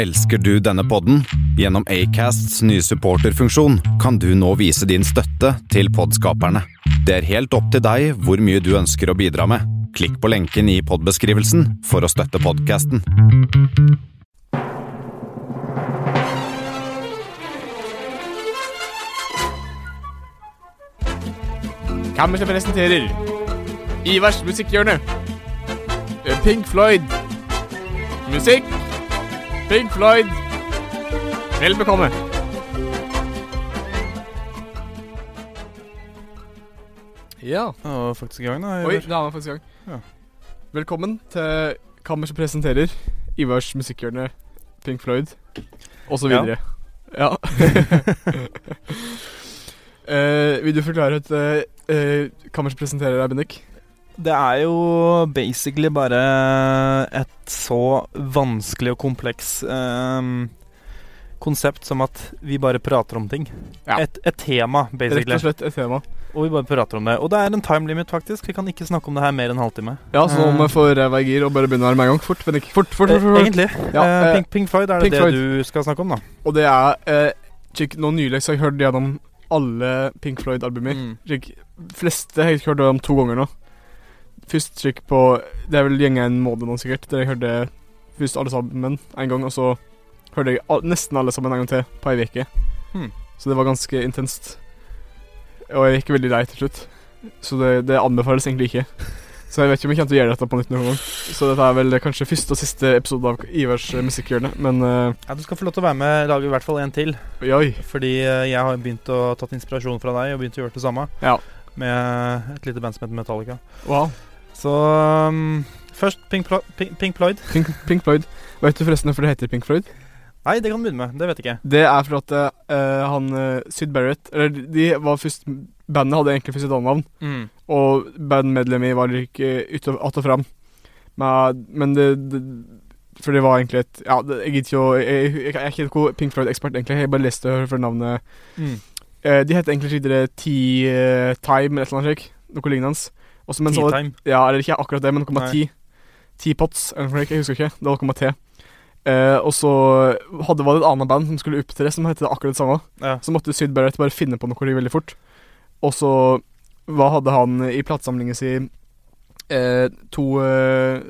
Elsker du denne podden? Gjennom Acasts nye supporterfunksjon kan du nå vise din støtte til podskaperne. Det er helt opp til deg hvor mye du ønsker å bidra med. Klikk på lenken i podbeskrivelsen for å støtte podkasten. Kammerset presenterer Ivers musikkhjørne. Pink Floyd. Musikk. Pink Floyd. Vel bekomme. Ja. Det var faktisk i gang, da. Oi, da er vi faktisk i gang. Ja. Velkommen til Kammerset presenterer Ivars musikkhjørne, Pink Floyd, og så Ja. Ja. uh, vil du forklare at uh, Kammers presenterer er, Bendik? Det er jo basically bare et så vanskelig og kompleks um, konsept som at vi bare prater om ting. Ja. Et, et tema, Rett basically. og slett et tema. Og vi bare prater om det. Og det er en time limit, faktisk. Vi kan ikke snakke om det her mer enn en halvtime. Ja, så nå må Eh. jeg få ræva i gir og bare begynne her med en gang. Fort, Bendik. Fort, fort, fort. fort, Eh, fort. Egentlig. Ja, Eh, eh, Pink, Pink Floyd, er det Pink det Floyd. du skal snakke om, da? Og det er uh, Chick, Nå nylig så har jeg hørt gjennom alle Pink Floyd-albumer. Mm. Fleste har jeg hørt om to ganger nå. Først trykk på Det er vel gjengen en måned nå, sikkert. Der jeg hørte først alle sammen en gang, og så hørte jeg all, nesten alle sammen en gang til på ei uke. Hmm. Så det var ganske intenst. Og jeg gikk veldig lei til slutt. Så det, det anbefales egentlig ikke. Så jeg vet ikke om jeg kommer til å gjøre dette på nytt noen gang. Så dette er vel kanskje første og siste episode av Ivers eh, musikkhjørne, men uh, Ja, du skal få lov til å være med lage i hvert fall en til. oi. Fordi eh, jeg har begynt å tatt inspirasjon fra deg og begynt å gjøre det samme. Ja. Med et lite band som heter Metallica. Wow. Så um, først Pink, Plo Pink, Pink Floyd. Pink, Pink Floyd. Vet du forresten hvorfor det heter Pink Floyd? Nei, det kan du begynne med. Det vet jeg ikke. Det er for at eh, han uh, Syd Barrett Eller de var først Bandet hadde egentlig først et annet navn, Mm. og bandmedlemmet var ikke ute att og fram. Men, men det, det For det var egentlig et Ja, det, jeg gidder ikke å Jeg, jeg, jeg er ikke noen Pink Floyd-ekspert, egentlig. Jeg bare leste og for navnet. Mm. Uh, de heter egentlig tidligere T-Time eller annet slikt. Noe lignende. Også, men så, ja, eller ikke akkurat det, men noe med Nei. ti. Teapots, eller. Jeg husker ikke. Det var noe med te. Eh, og så hadde var det et annet band som skulle opptre, som het akkurat det samme. Ja. Så måtte Syd Barrett bare finne på noe veldig fort. Og så hva hadde han i platesamlingen sin eh, to, eh,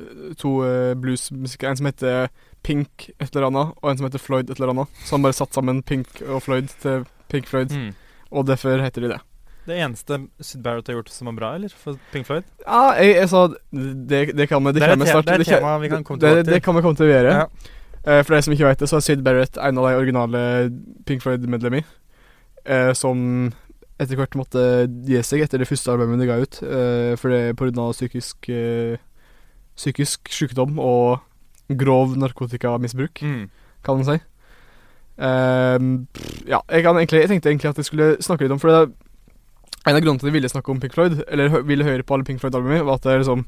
to bluesmusikere. En som heter Pink et eller annet, og en som heter Floyd et eller annet. Så han bare satte sammen Pink og Floyd til Pink Floyd, Mm. og derfor heter de det. Det eneste Syd Barrett har gjort som er bra, eller? For Pink Floyd? Ja, jeg, jeg sa det, det kan vi Det, Det er et snart. det er et tema vi kan komme det, tilbake til. det kan vi komme til å gjøre. Ja. Uh, for de som ikke vet det, så er Syd Barrett en av de originale Pink Floyd-medlemmene. Uh, som etter hvert måtte gi seg etter det første albumet de ga ut. Uh, for det grunn av psykisk uh, Psykisk sykdom og grov narkotikamisbruk, Mm. kan man si. Uh, ja, jeg, kan egentlig, jeg tenkte egentlig at jeg skulle snakke litt om For det er en av grunnene til at jeg ville snakke om Pink Floyd, eller ville høre på alle Pink Floyd-albumene, var at det er liksom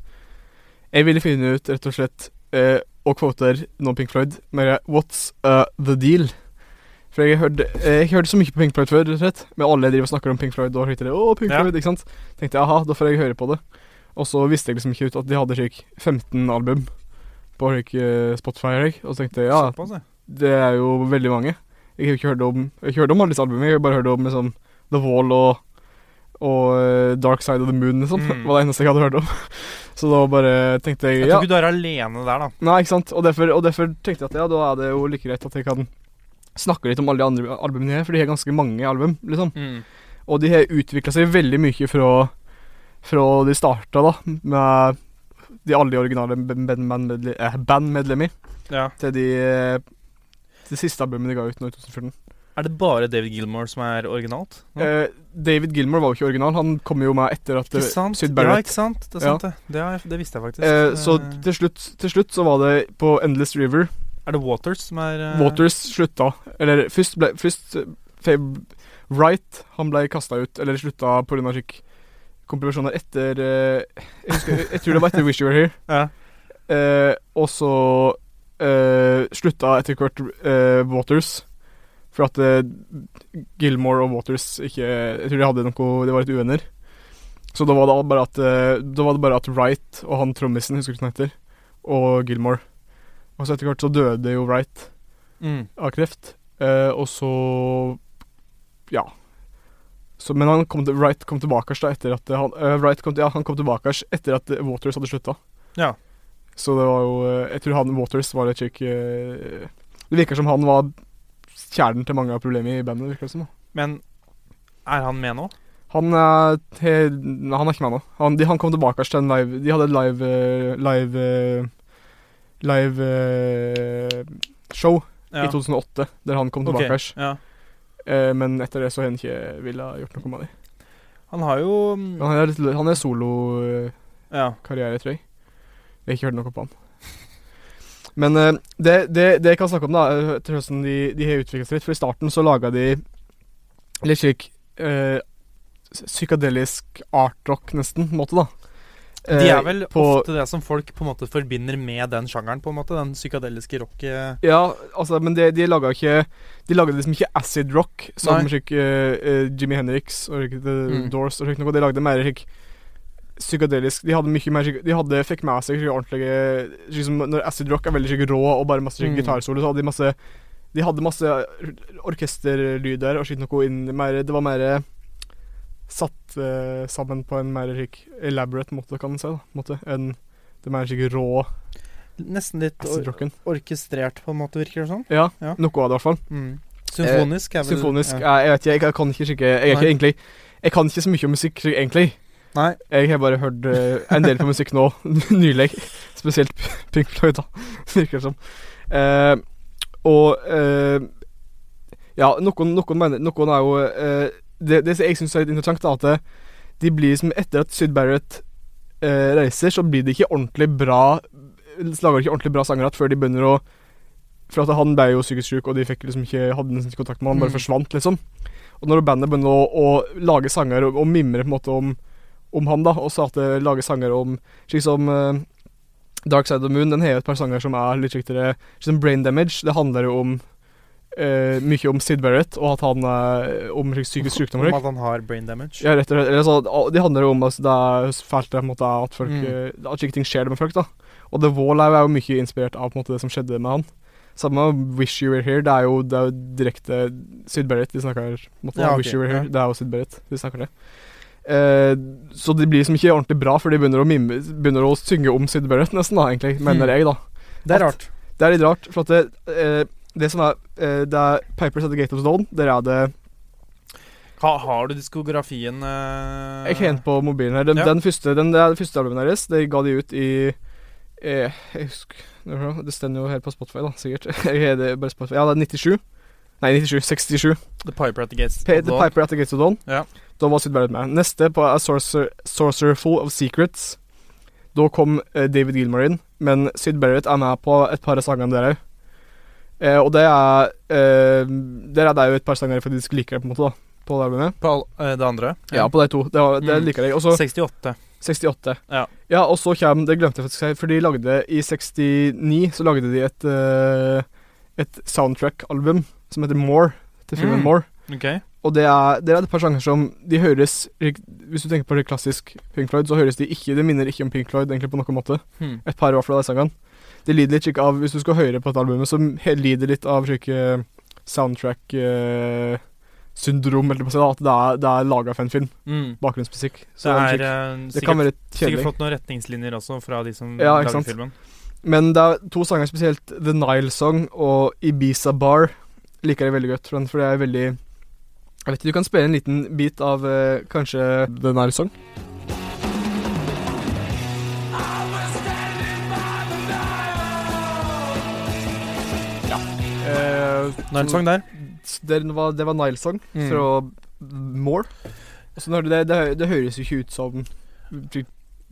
Jeg ville finne ut, rett og slett, eh, og kvoter nå Pink Floyd, med What's uh, the deal? For jeg har jeg har hørt så mye på Pink Floyd før, rett og slett. Men alle driver og snakker om Pink Floyd og hører det. Å, Pink Ja. Floyd, ikke sant? Tenkte jeg, aha, da får jeg høre på det. Og så visste jeg liksom ikke ut at de hadde slik 15 album på slik, eh, Spotify. Og så tenkte jeg, ja, det er jo veldig mange. Jeg har ikke hørt om Jeg ikke hørt om alle disse albumene. Jeg har bare hørt om liksom, The Wall og, og eh, Dark Side of the Moon. Liksom. Mm. var det eneste jeg hadde hørt om. Så da bare tenkte jeg Jeg ja. tror ikke du er alene der, da. Nei, ikke sant. Og derfor, og derfor tenkte jeg at ja, da er det jo like greit at jeg kan snakke litt om alle de andre albumene her, for de har ganske mange album, liksom. Mm. Og de har utvikla seg veldig mye fra, fra de starta, da, med de alle de originale bandmedlemmer band Ja. til de de siste albumene de ga ut nå i 2014. Er det bare David Gilmore som er originalt? Ja. Eh, David Gilmore var jo ikke original. Han kom jo med etter at eh, sant? Syd Ja, ikke sant? Det sant, det. Det, jeg, det visste jeg faktisk. eh, Så Eh, til slutt, til slutt så var det på Endless River. er det Waters som er eh, Waters slutta. Eller først ble Først eh, Wright han ble kasta ut, eller slutta pga. komplikasjoner etter jeg, husker, jeg tror det var etter Wish You Were Here. Ja. Eh, og så eh, slutta etter hvert eh, Waters. For at uh, Gilmore og Waters ikke Jeg tror de hadde noe Det var litt uvenner. Så da var det bare at eh, Da var det bare at Wright og han trommisen, husker du hva han heter, og Gilmore Og så etter hvert så døde jo Wright. Mm. av kreft. Uh, og så Ja. Så, men han kom til, Wright kom tilbake da etter at han, uh, Wright kom, ja, han kom tilbake etter at Waters hadde slutta. Ja. Så det var jo Jeg tror han Waters var litt kjekk uh, Det virker som han var kjernen til mange av problemene i bandet. virker det som. Men er han med nå? Han er, he, han er ikke med nå. Han, de, han kom tilbake til en live De hadde et live eh, Live eh, Live eh, show Ja. i 2008, der han kom tilbake. Okay, Ja. Eh, men etter det så har han ikke ville gjort noe med det. Han har jo Han er, han er solokarriere, Ja. tror jeg. Jeg har ikke hørt noe på han. Men uh, det, det, det jeg kan snakke om, da, til høsten de, de har utviklet seg litt. For i starten så laga de litt slik uh, psykadelisk artrock, nesten, på en måte, da. De Eh, er vel på- ofte det som folk på en måte forbinder med den sjangeren, på en måte. Den psykadeliske rock eh, Ja, altså, men de, de laga ikke De laga liksom ikke acid rock som slik, eh, eh, Jimmy Henriks og The Mm. Doors og slik noe. De lagde mer slik psykadelisk De hadde mye mer De hadde, fikk med seg ordentlige liksom, Når acid rock er veldig rå og bare masse Mm. gitarsolo, så hadde de masse De hadde masse orkesterlyder og slik noe inn mer, Det var mer satt uh, sammen på en mer slik elaborate måte, kan man si, da, måte, enn det mer slik rå Nesten litt or orkestrert, på en måte, virker det sånn. Ja, Ja. noe av det, i hvert fall. Mm. Symfonisk er vel Symfonisk ja. jeg, jeg vet ikke, jeg, jeg kan ikke skikke Jeg er ikke egentlig Jeg kan ikke så mye om musikk, egentlig. Nei. Jeg har bare hørt uh, en del på musikk nå, nylig. Spesielt Pink Floyd, da, virker det som. Uh, og uh, Ja, noen, noen mener Noen er jo det, det jeg syns er litt interessant, da, at de blir som Etter at Syd Barrett reiser, så blir de ikke ordentlig bra Lager ikke ordentlig bra sanger igjen før de begynner å For at han ble jo psykisk syk, og de fikk liksom ikke hadde nesten ikke kontakt med han, bare Mm. forsvant, liksom. Og når bandet begynner å, å lage sanger og, og mimre på en måte om, om han, da, og så at det lager sanger om Slik som uh, Dark Side of the Moon, den har et par sanger som er litt riktigere som Brain Damage. Det handler jo om uh, mye om Sid Barrett, og at han er om psykisk sykdom. Om at han har brain damage. Ja, rett og slett. Eller så, det handler jo om altså, det er fælt det, måte, at folk Mm. eh, At slike ting skjer med folk. da Og The Wall er jo mye inspirert av på måte, det som skjedde med han. Samme med Wish You Were Here. Det er jo, det er jo direkte Syd Barrett de snakker måte, Ja, okay. Wish You Were Here. Det er jo Syd Barrett de snakker det. Eh, så det blir liksom ikke ordentlig bra, for de begynner å, mime, begynner å synge om Syd Barrett, nesten, da, egentlig, mener Mm. jeg, da. Det er At- rart. Det er litt rart, for at det, eh, det som er eh, Det er Papers at the Gate of Stone. Der er det Ha, har du diskografien eh, Jeg har på mobilen her. Den, Ja. den første, den, det er det første albumet deres. Det ga de ut i eh, Jeg husker Det står jo her på Spotify, da, sikkert. Jeg det bare Spotify. Ja, det er 97. Nei, 97. 67. The Piper at the Gates. P of the Piper at the Gates of Dawn. Ja. Da var Syd Barrett med. Neste på A Sorcerer, Sorcererful of Secrets. Da kom eh, David Gilmore inn, men Syd Barrett er med på et par av sangene der òg. Eh, og det er eh, Der er det jo et par sanger jeg faktisk liker, på en måte, da. På det albumet. På all, eh, det andre? Ja, på de to. Det, var, det Mm. liker jeg. Også, 68. 68. Ja. ja, og så kommer Det glemte jeg faktisk for de lagde i 69 så lagde de et eh, Et soundtrack-album som heter More, til filmen Mm. More. Ok. Og det er, det er et par sanger som De høres Hvis du tenker på det klassisk Pink Floyd, så høres de ikke Det minner ikke om Pink Floyd egentlig på noen måte. Hmm. Et par i hvert fall av de sangene. Det lider litt av Hvis du skal høre på et album, så lider litt av slike soundtrack-syndrom, eller noe sånt, at det er, det er laga for en film. Mm. Bakgrunnsmusikk. Så Det er eh, det sikkert, kan være kjedelig. sikkert fått noen retningslinjer også fra de som Ja, lager sant. filmen. Men det er to sanger spesielt, The Nile Song og Ibiza Bar, liker jeg veldig godt. For det er veldig Jeg vet ikke, Du kan spille en liten bit av uh, kanskje den her sang? Ja. Uh, Nile Song der. det, var, det var Nile Song Mm. fra More. Og så når det, det, det høres jo ikke ut som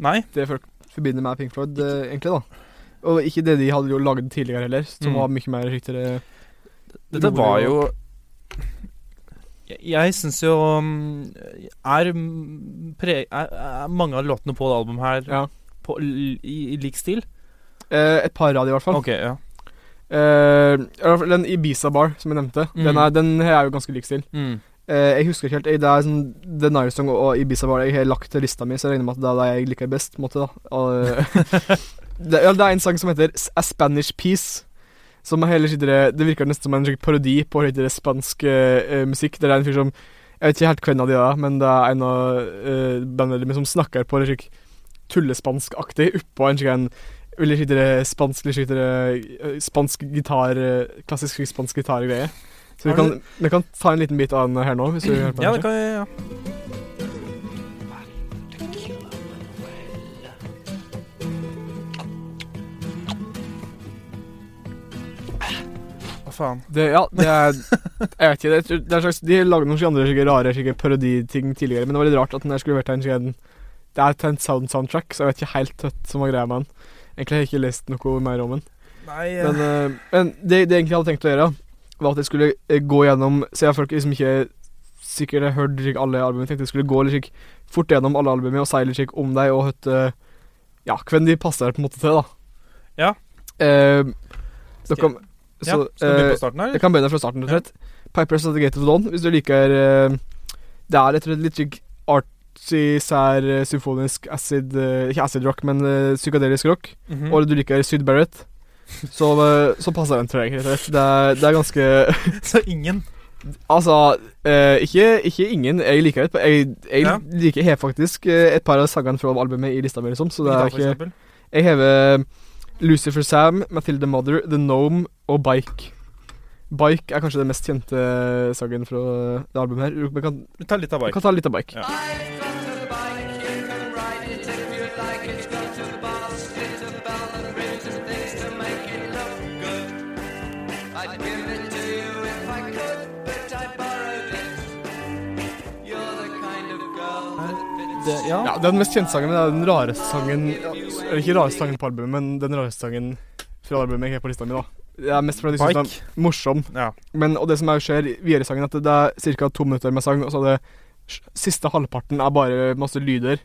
Nei. det folk forbinder med Pink Floyd, uh, egentlig, da. Og ikke det de hadde jo lagd tidligere heller, som Mm. var mye mer riktigere Dette var jo Jeg, syns jo mm, er, pre, er, er mange av låtene på det albumet her Ja. på, i, i lik stil? Eh, et par av de, i hvert fall. Ok, ja. Eh, den Ibiza Bar, som jeg nevnte, Mm. den, er, den er jo ganske lik stil. Mm. Eh, jeg husker ikke helt Det er sånn The Nile Song og Ibiza Bar jeg har lagt til lista mi, så jeg regner med at det er det jeg liker best. måte eh, det, det er en sang som heter A Spanish Peace. Som heller sitter Det virker nesten som en parodi på litt spansk uh, musikk. Det er en fyr som Jeg vet ikke helt hvem av de er, men det er en av uh, bandene deres som snakker på litt tullespanskaktig oppå en slik en veldig slik spansk der, eh, spansk gitar eh, Klassisk spansk gitargreie. Så vi kan, vi kan ta en liten bit av den her nå, hvis du hører på Ja, det kan jeg ja. Faen? Det, ja, det er Jeg vet ikke. Det, er- det er slags, de lagde noen andre slike rare slike paroditing tidligere, men det var litt rart at den der skulle vært en slik Det er til en sound soundtrack, så jeg vet ikke helt hva som var greia med den. Egentlig har jeg ikke lest noe mer om den. Nei Men, uh, men det, det jeg egentlig hadde tenkt å gjøre, var at jeg skulle eh, gå gjennom Siden folk liksom ikke sikkert har hørt alle albumene, tenkte jeg skulle gå litt like, fort gjennom alle albumene og si litt om dem og hørt eh, Ja, hvem de passer på en måte til, da. Ja. Uh, Skal dere, ja, så, skal vi begynne eh, på starten her? jeg kan begynne fra starten, rett ja. Pipers at the Gate of Dawn, hvis du liker eh, Det er rett og slett litt slik artsy, sær, eh, symfonisk acid eh, Ikke acid rock, men eh, psykadelisk rock. Mhm. Og du liker Syd Barrett, så, eh, så passer den, til deg, rett og slett. Det er, det er ganske Så ingen? Altså, eh, ikke, ikke ingen. Jeg liker det. Jeg, jeg Ja. liker helt faktisk eh, et par av sangene fra albumet i lista mi, liksom. Så det er ikke. Jeg hever Lucifer Sam, Mathilde Mother, The Gnome og Bike. Bike er kanskje den mest kjente sangen fra det albumet her. Vi kan, Vi tar litt av bike. kan ta litt av Bike. Ja. Det, ja. Ja, det er den mest kjente sangen, men det er den rareste sangen ikke rareste sangen på albumet, men den rareste sangen fra albumet jeg har på lista mi, da. Det er mest fordi de syns den er morsom. Ja. Men, og det som er skjer videre i sangen, at det, det er ca. to minutter med sang, og så er det Siste halvparten er bare masse lyder.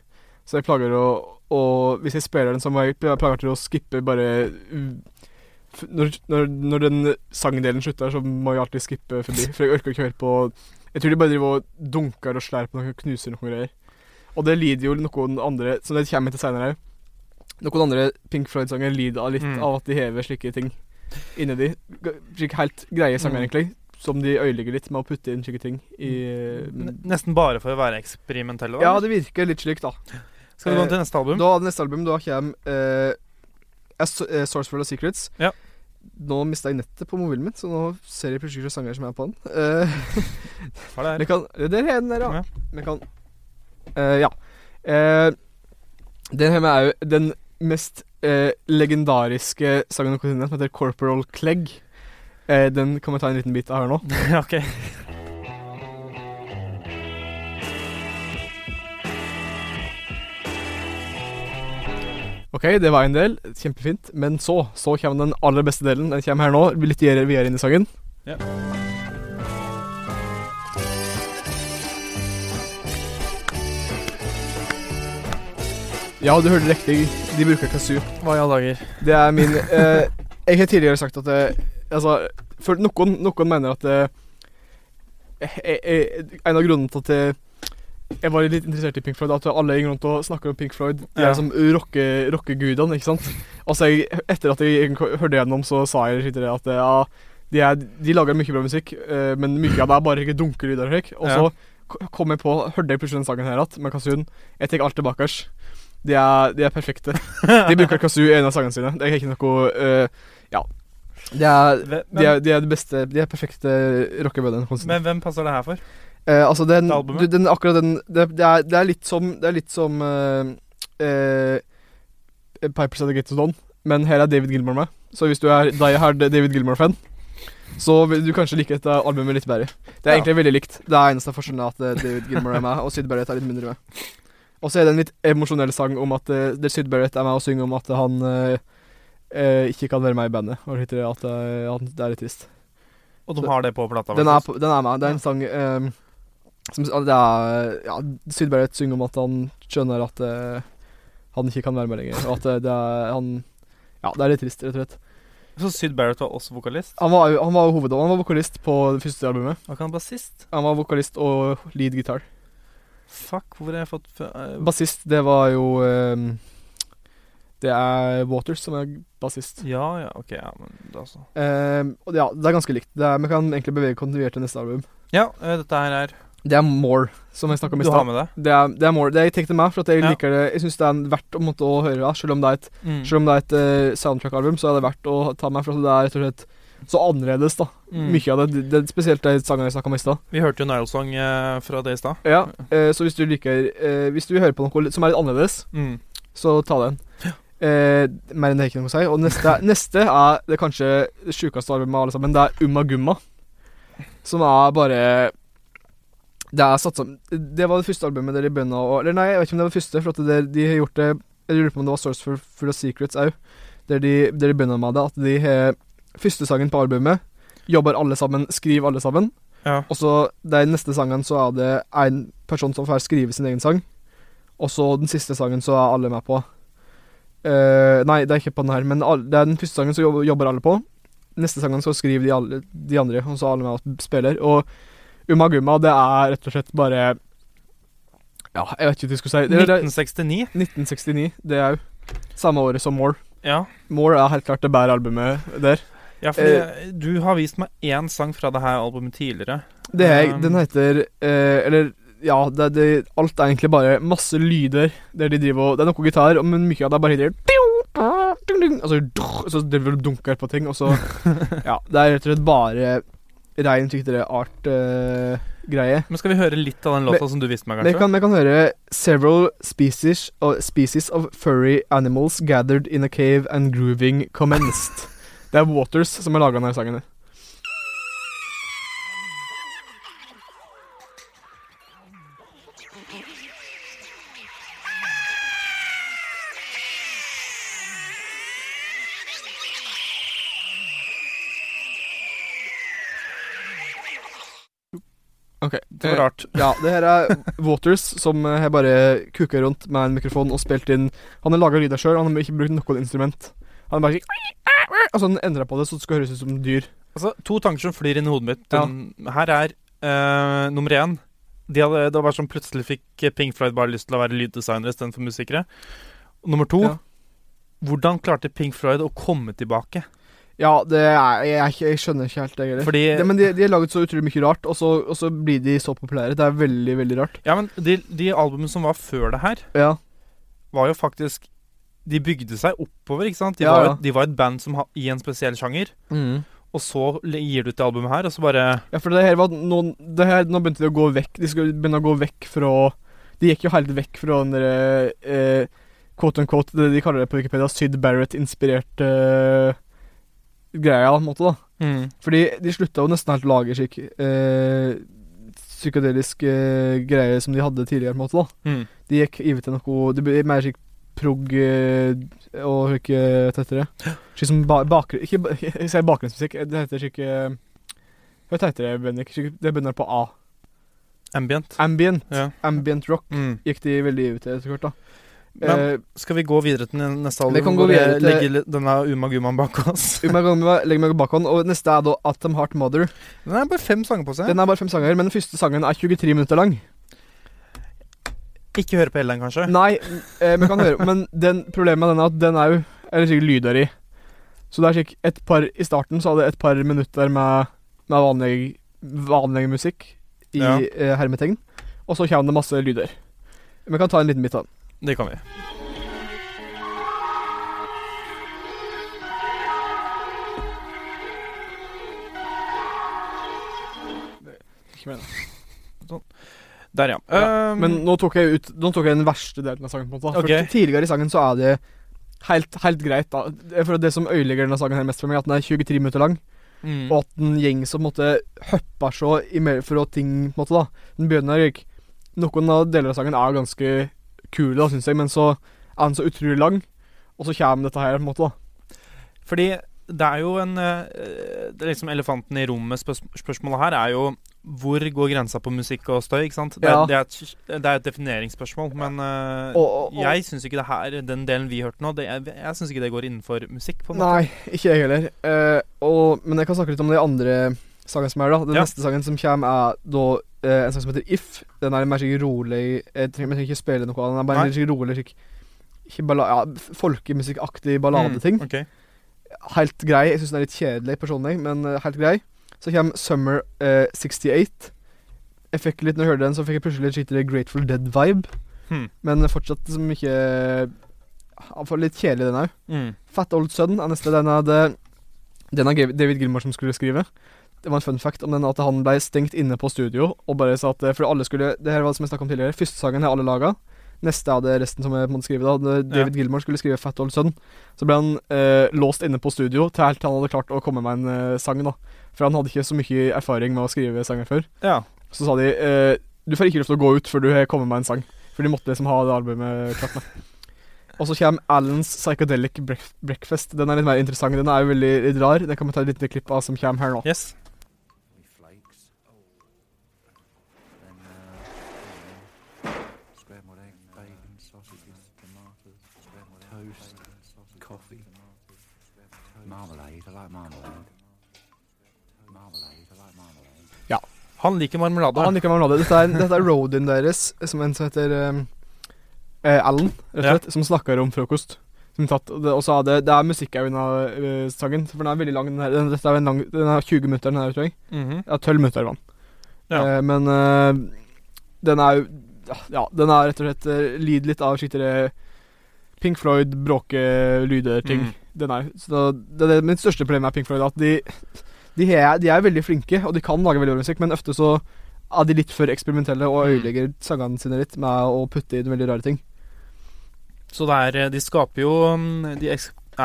Så jeg plager å, Og Hvis jeg spiller den, så må jeg plager til å skippe bare når, når, når den sangdelen slutter, så må jeg alltid skippe forbi. For jeg orker ikke høre på Jeg tror de bare driver og dunker og slår på noe, knuser noen greier. Og det lider jo noen andre Som det kommer til senere òg. Noen andre Pink Floyd-sanger lider av litt Mm. av at de hever slike ting inni de. Slik helt greie sanger, Mm. egentlig. Som de øyelegger litt med å putte inn slike ting i N- Nesten bare for å være eksperimentelle. da. Ja, det virker litt slik, da. Skal vi gå til neste album? Da neste album, da kommer uh, uh, Sourceful of Secrets. Ja. Nå mista jeg nettet på mobilen min, så nå ser jeg plutselig ikke sanger som er på den. Uh, er det? kan Der er den der, ja. Ja. Kan uh, Ja. Uh, den her er jo den mest eh, legendariske sangen noensinne, som heter Corporal Clegg. Eh, den kan vi ta en liten bit av her nå. ok. Ok, det var en del. Kjempefint. Men så, så kommer den aller beste delen. Den kommer her nå. Litt videre videre inn i sangen. Ja. Ja, du hørte riktig. De bruker kazoo. Hva i alle dager? Det er min eh, Jeg har tidligere sagt at eh, Altså, for noen, noen mener at eh, jeg, jeg, En av grunnene til at jeg, jeg var litt interessert i Pink Floyd, at alle gikk rundt og snakker om Pink Floyd. De Ja. er som rocke- rockegudene, ikke sant? Altså, jeg, etter at jeg hørte gjennom, så sa jeg litt at ja, de, er, de lager mye bra musikk, eh, men mye av det er bare ikke dunkelyder. og. Så ja. kom jeg på, hørte jeg plutselig den sangen her igjen, med kazooen. Jeg tar alt tilbake. De er, de er perfekte. De bruker kazoo i en av sangene sine. Det er ikke noe uh, Ja. De er, de er, de er det beste De er perfekte rockebøndene. Men hvem passer det her for? Eh, altså, den, du- den Akkurat den det, det, er, det er litt som Det er litt som uh, uh, Pipers of the Gates of Dawn, men her er David Gilmore med. Så hvis du er die hard David Gilmore-fan, så vil du kanskje like dette albumet litt bedre. Det er Ja. egentlig veldig likt. Det er eneste forskjellen at David Gilmore er med, og Syd Barrett er litt mindre med. Og så er det en litt emosjonell sang om at uh, der Syd Barrett er med og synger om at han uh, uh, ikke kan være med i bandet. Og at eh, han, det er litt trist. Og de Så- har det på plata? Den er, den er med. Det er en sang um, som Det er Ja, Syd Barrett synger om at han skjønner at han ikke kan være med lenger. Og at det, er han Ja, det er litt trist, rett og slett. Så Syd Barrett var også vokalist? Han var han var hovedånd. Han var vokalist på det første albumet. Var ikke han bassist? Han var vokalist og lead gitar. Fuck, hvor har jeg fått eh, Bassist, det var jo eh, Det er Waters som er bassist. Ja, ja, ok, ja, men da så. Eh, og ja, det er ganske likt. Det er, vi kan egentlig bevege kontinuert til neste album. Ja, uh, dette her er Det er More, som jeg snakka om i stad. med det? Det er, det er More. Det er Take The Meg, for at jeg Ja. liker det. Jeg syns det er verdt å måtte å høre, det, selv om det er et Mm. Det eh, soundtrack-album, så er det verdt å ta meg, for at det er rett og slett så annerledes, da. Mm. Mye av det, det Spesielt de sangene jeg snakka om i stad. Vi hørte jo Nile Song eh, fra det i stad. Ja, eh, så hvis du liker eh, Hvis du vil høre på noe som er litt annerledes, Mm. så ta den. Eh, mer enn det er ikke noe å si. Og neste, neste er det kanskje det sjukeste albumet av alle sammen. Det er Umma Gumma. Som er bare Det er satt sammen Det var det første albumet der de begynna å Eller nei, jeg vet ikke om det var det første, for det, de har gjort det Jeg lurer på om det var Source for for Secrets òg, der de, der de begynner med det. At de har første sangen på albumet, jobber alle sammen, skriver alle sammen. Ja. Og så de neste sangen så er det en person som får skrive sin egen sang. Og så den siste sangen så er alle med på. Uh, nei, det er ikke på den her, men det er den første sangen som jobber, alle på. Neste sangen så skriver de, alle, de andre, og så er alle med og spiller. Og Umma Gumma, det er rett og slett bare Ja, jeg vet ikke hva jeg skulle si. Det, det, 1969. 1969. Det er jo samme året som More. Ja. More er helt klart det bærer albumet der. Ja, fordi du har vist meg én sang fra det her albumet tidligere. Det er, Um, den heter eh, Eller ja, det, det, alt er egentlig bare masse lyder der de driver og Det er noe gitar, men mye av det er bare hitter Altså, så driver du og dunker på ting, og så Ja, det er rett og slett bare rein tykkere art-greie. Men skal vi høre litt av den låta som du viste meg, kanskje? kan, vi kan høre Several species, of- species of furry animals gathered in a cave and grooving commenced. Det er Waters som har laga denne sangen. her. Ok. Det var rart. Ja, det her er Waters som eh, har bare kuka rundt med en mikrofon og spilt inn Han har laga lyder sjøl, han har ikke brukt noe instrument. Han bare sier Og så endra på det så det skal høres ut som dyr. Altså, To tanker som flyr inn i hodet mitt. Ja. Her er uh, nummer én. De hadde, det var sånn plutselig fikk Pink Floyd bare lyst til å være lyddesignere istedenfor musikere. Og nummer to Ja. Hvordan klarte Pink Floyd å komme tilbake? Ja, det er Jeg, jeg, skjønner ikke helt det heller. Men de, de har laget så utrolig mye rart, og så, og så blir de så populære. Det er veldig, veldig rart. Ja, men de, de albumene som var før det her, Ja. var jo faktisk De bygde seg oppover, ikke sant? De, Ja, var, ja. de var et band som ha, i en spesiell sjanger. Og så gir du ut det albumet her, og så bare Ja, for det her var noen det her, Nå begynte de å gå vekk. De skulle begynne å gå vekk fra De gikk jo helt vekk fra den derre eh, quote on quote, det de kaller det på Wikipedia, Syd Barrett-inspirert eh, greia, på en måte, da. Fordi de slutta jo nesten helt å lage slik eh, psykedelisk eh, greie som de hadde tidligere, på en måte, da. Mm. De gikk over til noe Det ble mer slik prog eh, og ikke Hva heter det? Slik som ba bakgrunn... Ikke ba jeg bakgrunnsmusikk. Det heter slik eh, Hva heter det, Bendik? Det begynner på A. Ambient. Ambient. Ja. Ambient rock Mm. gikk de veldig ut til etter hvert, da. Men- Eh, Skal vi gå videre til neste album? Vi kan gå videre til- legge denne Uma Gumaen bak oss? vi må legge meg bak hånd, og neste er da Atom Heart Mother. Den er bare fem sanger på seg. Den er bare fem sanger, men den første sangen er 23 minutter lang. Ikke høre på hele den, kanskje? Nei, eh, kan høre Men den, problemet med den er at den er jo Eller sikkert lyder i. Så det er sikkert et par I starten så hadde jeg et par minutter med, med vanlig, vanlig musikk i Ja. eh, hermetegn. Og så kommer det masse lyder. Vi kan ta en liten bit av den. Det kan vi. Ikke mer. Der, ja. Um, Men nå tok jeg ut Nå tok jeg den verste delen av sangen. på en måte okay. For Tidligere i sangen så er det helt, helt greit. da For Det som ødelegger denne sangen her mest for meg, er at den er 23 minutter lang. mm. Og at den gjeng som måtte hopper så for å ting på en måte da Den begynner ikke Noen av deler av sangen er ganske kule, da, syns jeg, men så er den så utrolig lang. Og så kommer dette her, på en måte. da Fordi det er jo en eh, Det er liksom Elefanten i rommet. Spørs her er jo hvor går grensa på musikk og støy? ikke sant? Det, Ja. det, er, et, det er et defineringsspørsmål, men uh, Og- og- og- jeg syns ikke det her, den delen vi hørte nå, det, jeg, jeg syns ikke det går innenfor musikk. på en måte. Nei, ikke jeg heller. Uh, men jeg kan snakke litt om de andre sangene som er da. Den Ja. neste sangen som kommer, er da uh, en sang som heter If. Den er mer sikkert rolig. Jeg trenger, jeg trenger ikke spille noe av den. Er bare en rolig. Balla ja, folkemusikkaktig balladeting. Mm, okay. Helt grei. Jeg syns den er litt kjedelig personlig, men helt grei. Så kommer Summer eh, 68. Jeg fikk litt, når jeg hørte den, så fikk jeg plutselig litt skikkelig Grateful Dead-vibe. Hmm. Men fortsatt som ikke ja, Litt kjedelig, den òg. Mm. Fat Old Son er neste. Den er, den er David Gilmore som skulle skrive. Det var en fun fact om den at han ble stengt inne på studio og bare sa at eh, For alle skulle Det her var det som jeg snakket om tidligere. Første sangen har alle laga. Neste hadde resten som jeg måtte skrive. da David David Gilmore skulle skrive Fat Old Son. Så ble han eh, låst inne på studio til helt han hadde klart å komme med en eh, sang. da For han hadde ikke så mye erfaring med å skrive sanger før. Ja. Så sa de eh, du får ikke lov til å gå ut før du har kommet med en sang. For de måtte liksom ha det albumet klart med. Og så kommer Alans Psychedelic Breakfast. Den er litt mer interessant. Den er jo veldig litt rar. Den kan vi ta et lite klipp av som kommer her nå. Yes. Han liker marmelade. Han liker marmelade. Dette er, dette er roadien deres, som en som heter um, eh, Alan, rett og Ja. som snakker om frokost. Som tatt, og så er det, det er musikk òg under eh, sangen, for den er veldig lang. Den, her, den, dette er en lang, den er 20 minutter, den her, tror jeg. Mhm. Ja, 12 minutter var den. Ja. Eh, men uh, den er jo Ja, den er rett og slett uh, lider litt av skikkelig Pink Floyd, bråke-lyder-ting. Mm. Den er Så det, det, Mitt største problem med Pink Floyd er at de de er, de er veldig flinke, og de kan lage veldig bra musikk, men ofte så er de litt for eksperimentelle og Mm. ødelegger sangene sine litt med å putte inn veldig rare ting. Så det er eh, De skaper jo mm, De er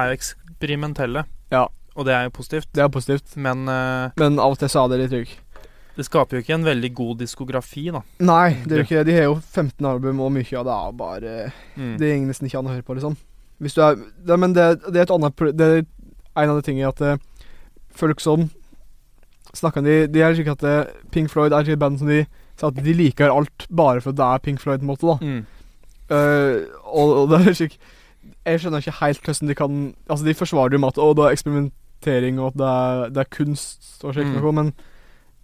jo eksperimentelle. Ja. Og det er jo positivt. Det er positivt, Men uh, men av og til så er det litt trygg. det skaper jo ikke en veldig god diskografi, da. Nei, det er jo ikke det. De har jo 15 album, og mye av det er bare Mm. Det går nesten ikke an å høre på, liksom. Hvis du er det, Men det, det er et annet Det er en av de tingene at eh, folk som snakker de De er slik at eh, Pink Floyd er et band som de sier at de liker alt bare for at det er Pink Floyd, på en måte, da. Mm. uh, og, og det er slik Jeg skjønner ikke helt hvordan de kan Altså, de forsvarer jo med at å, det er eksperimentering, og at det er, det er kunst og slikt Mm. noe, men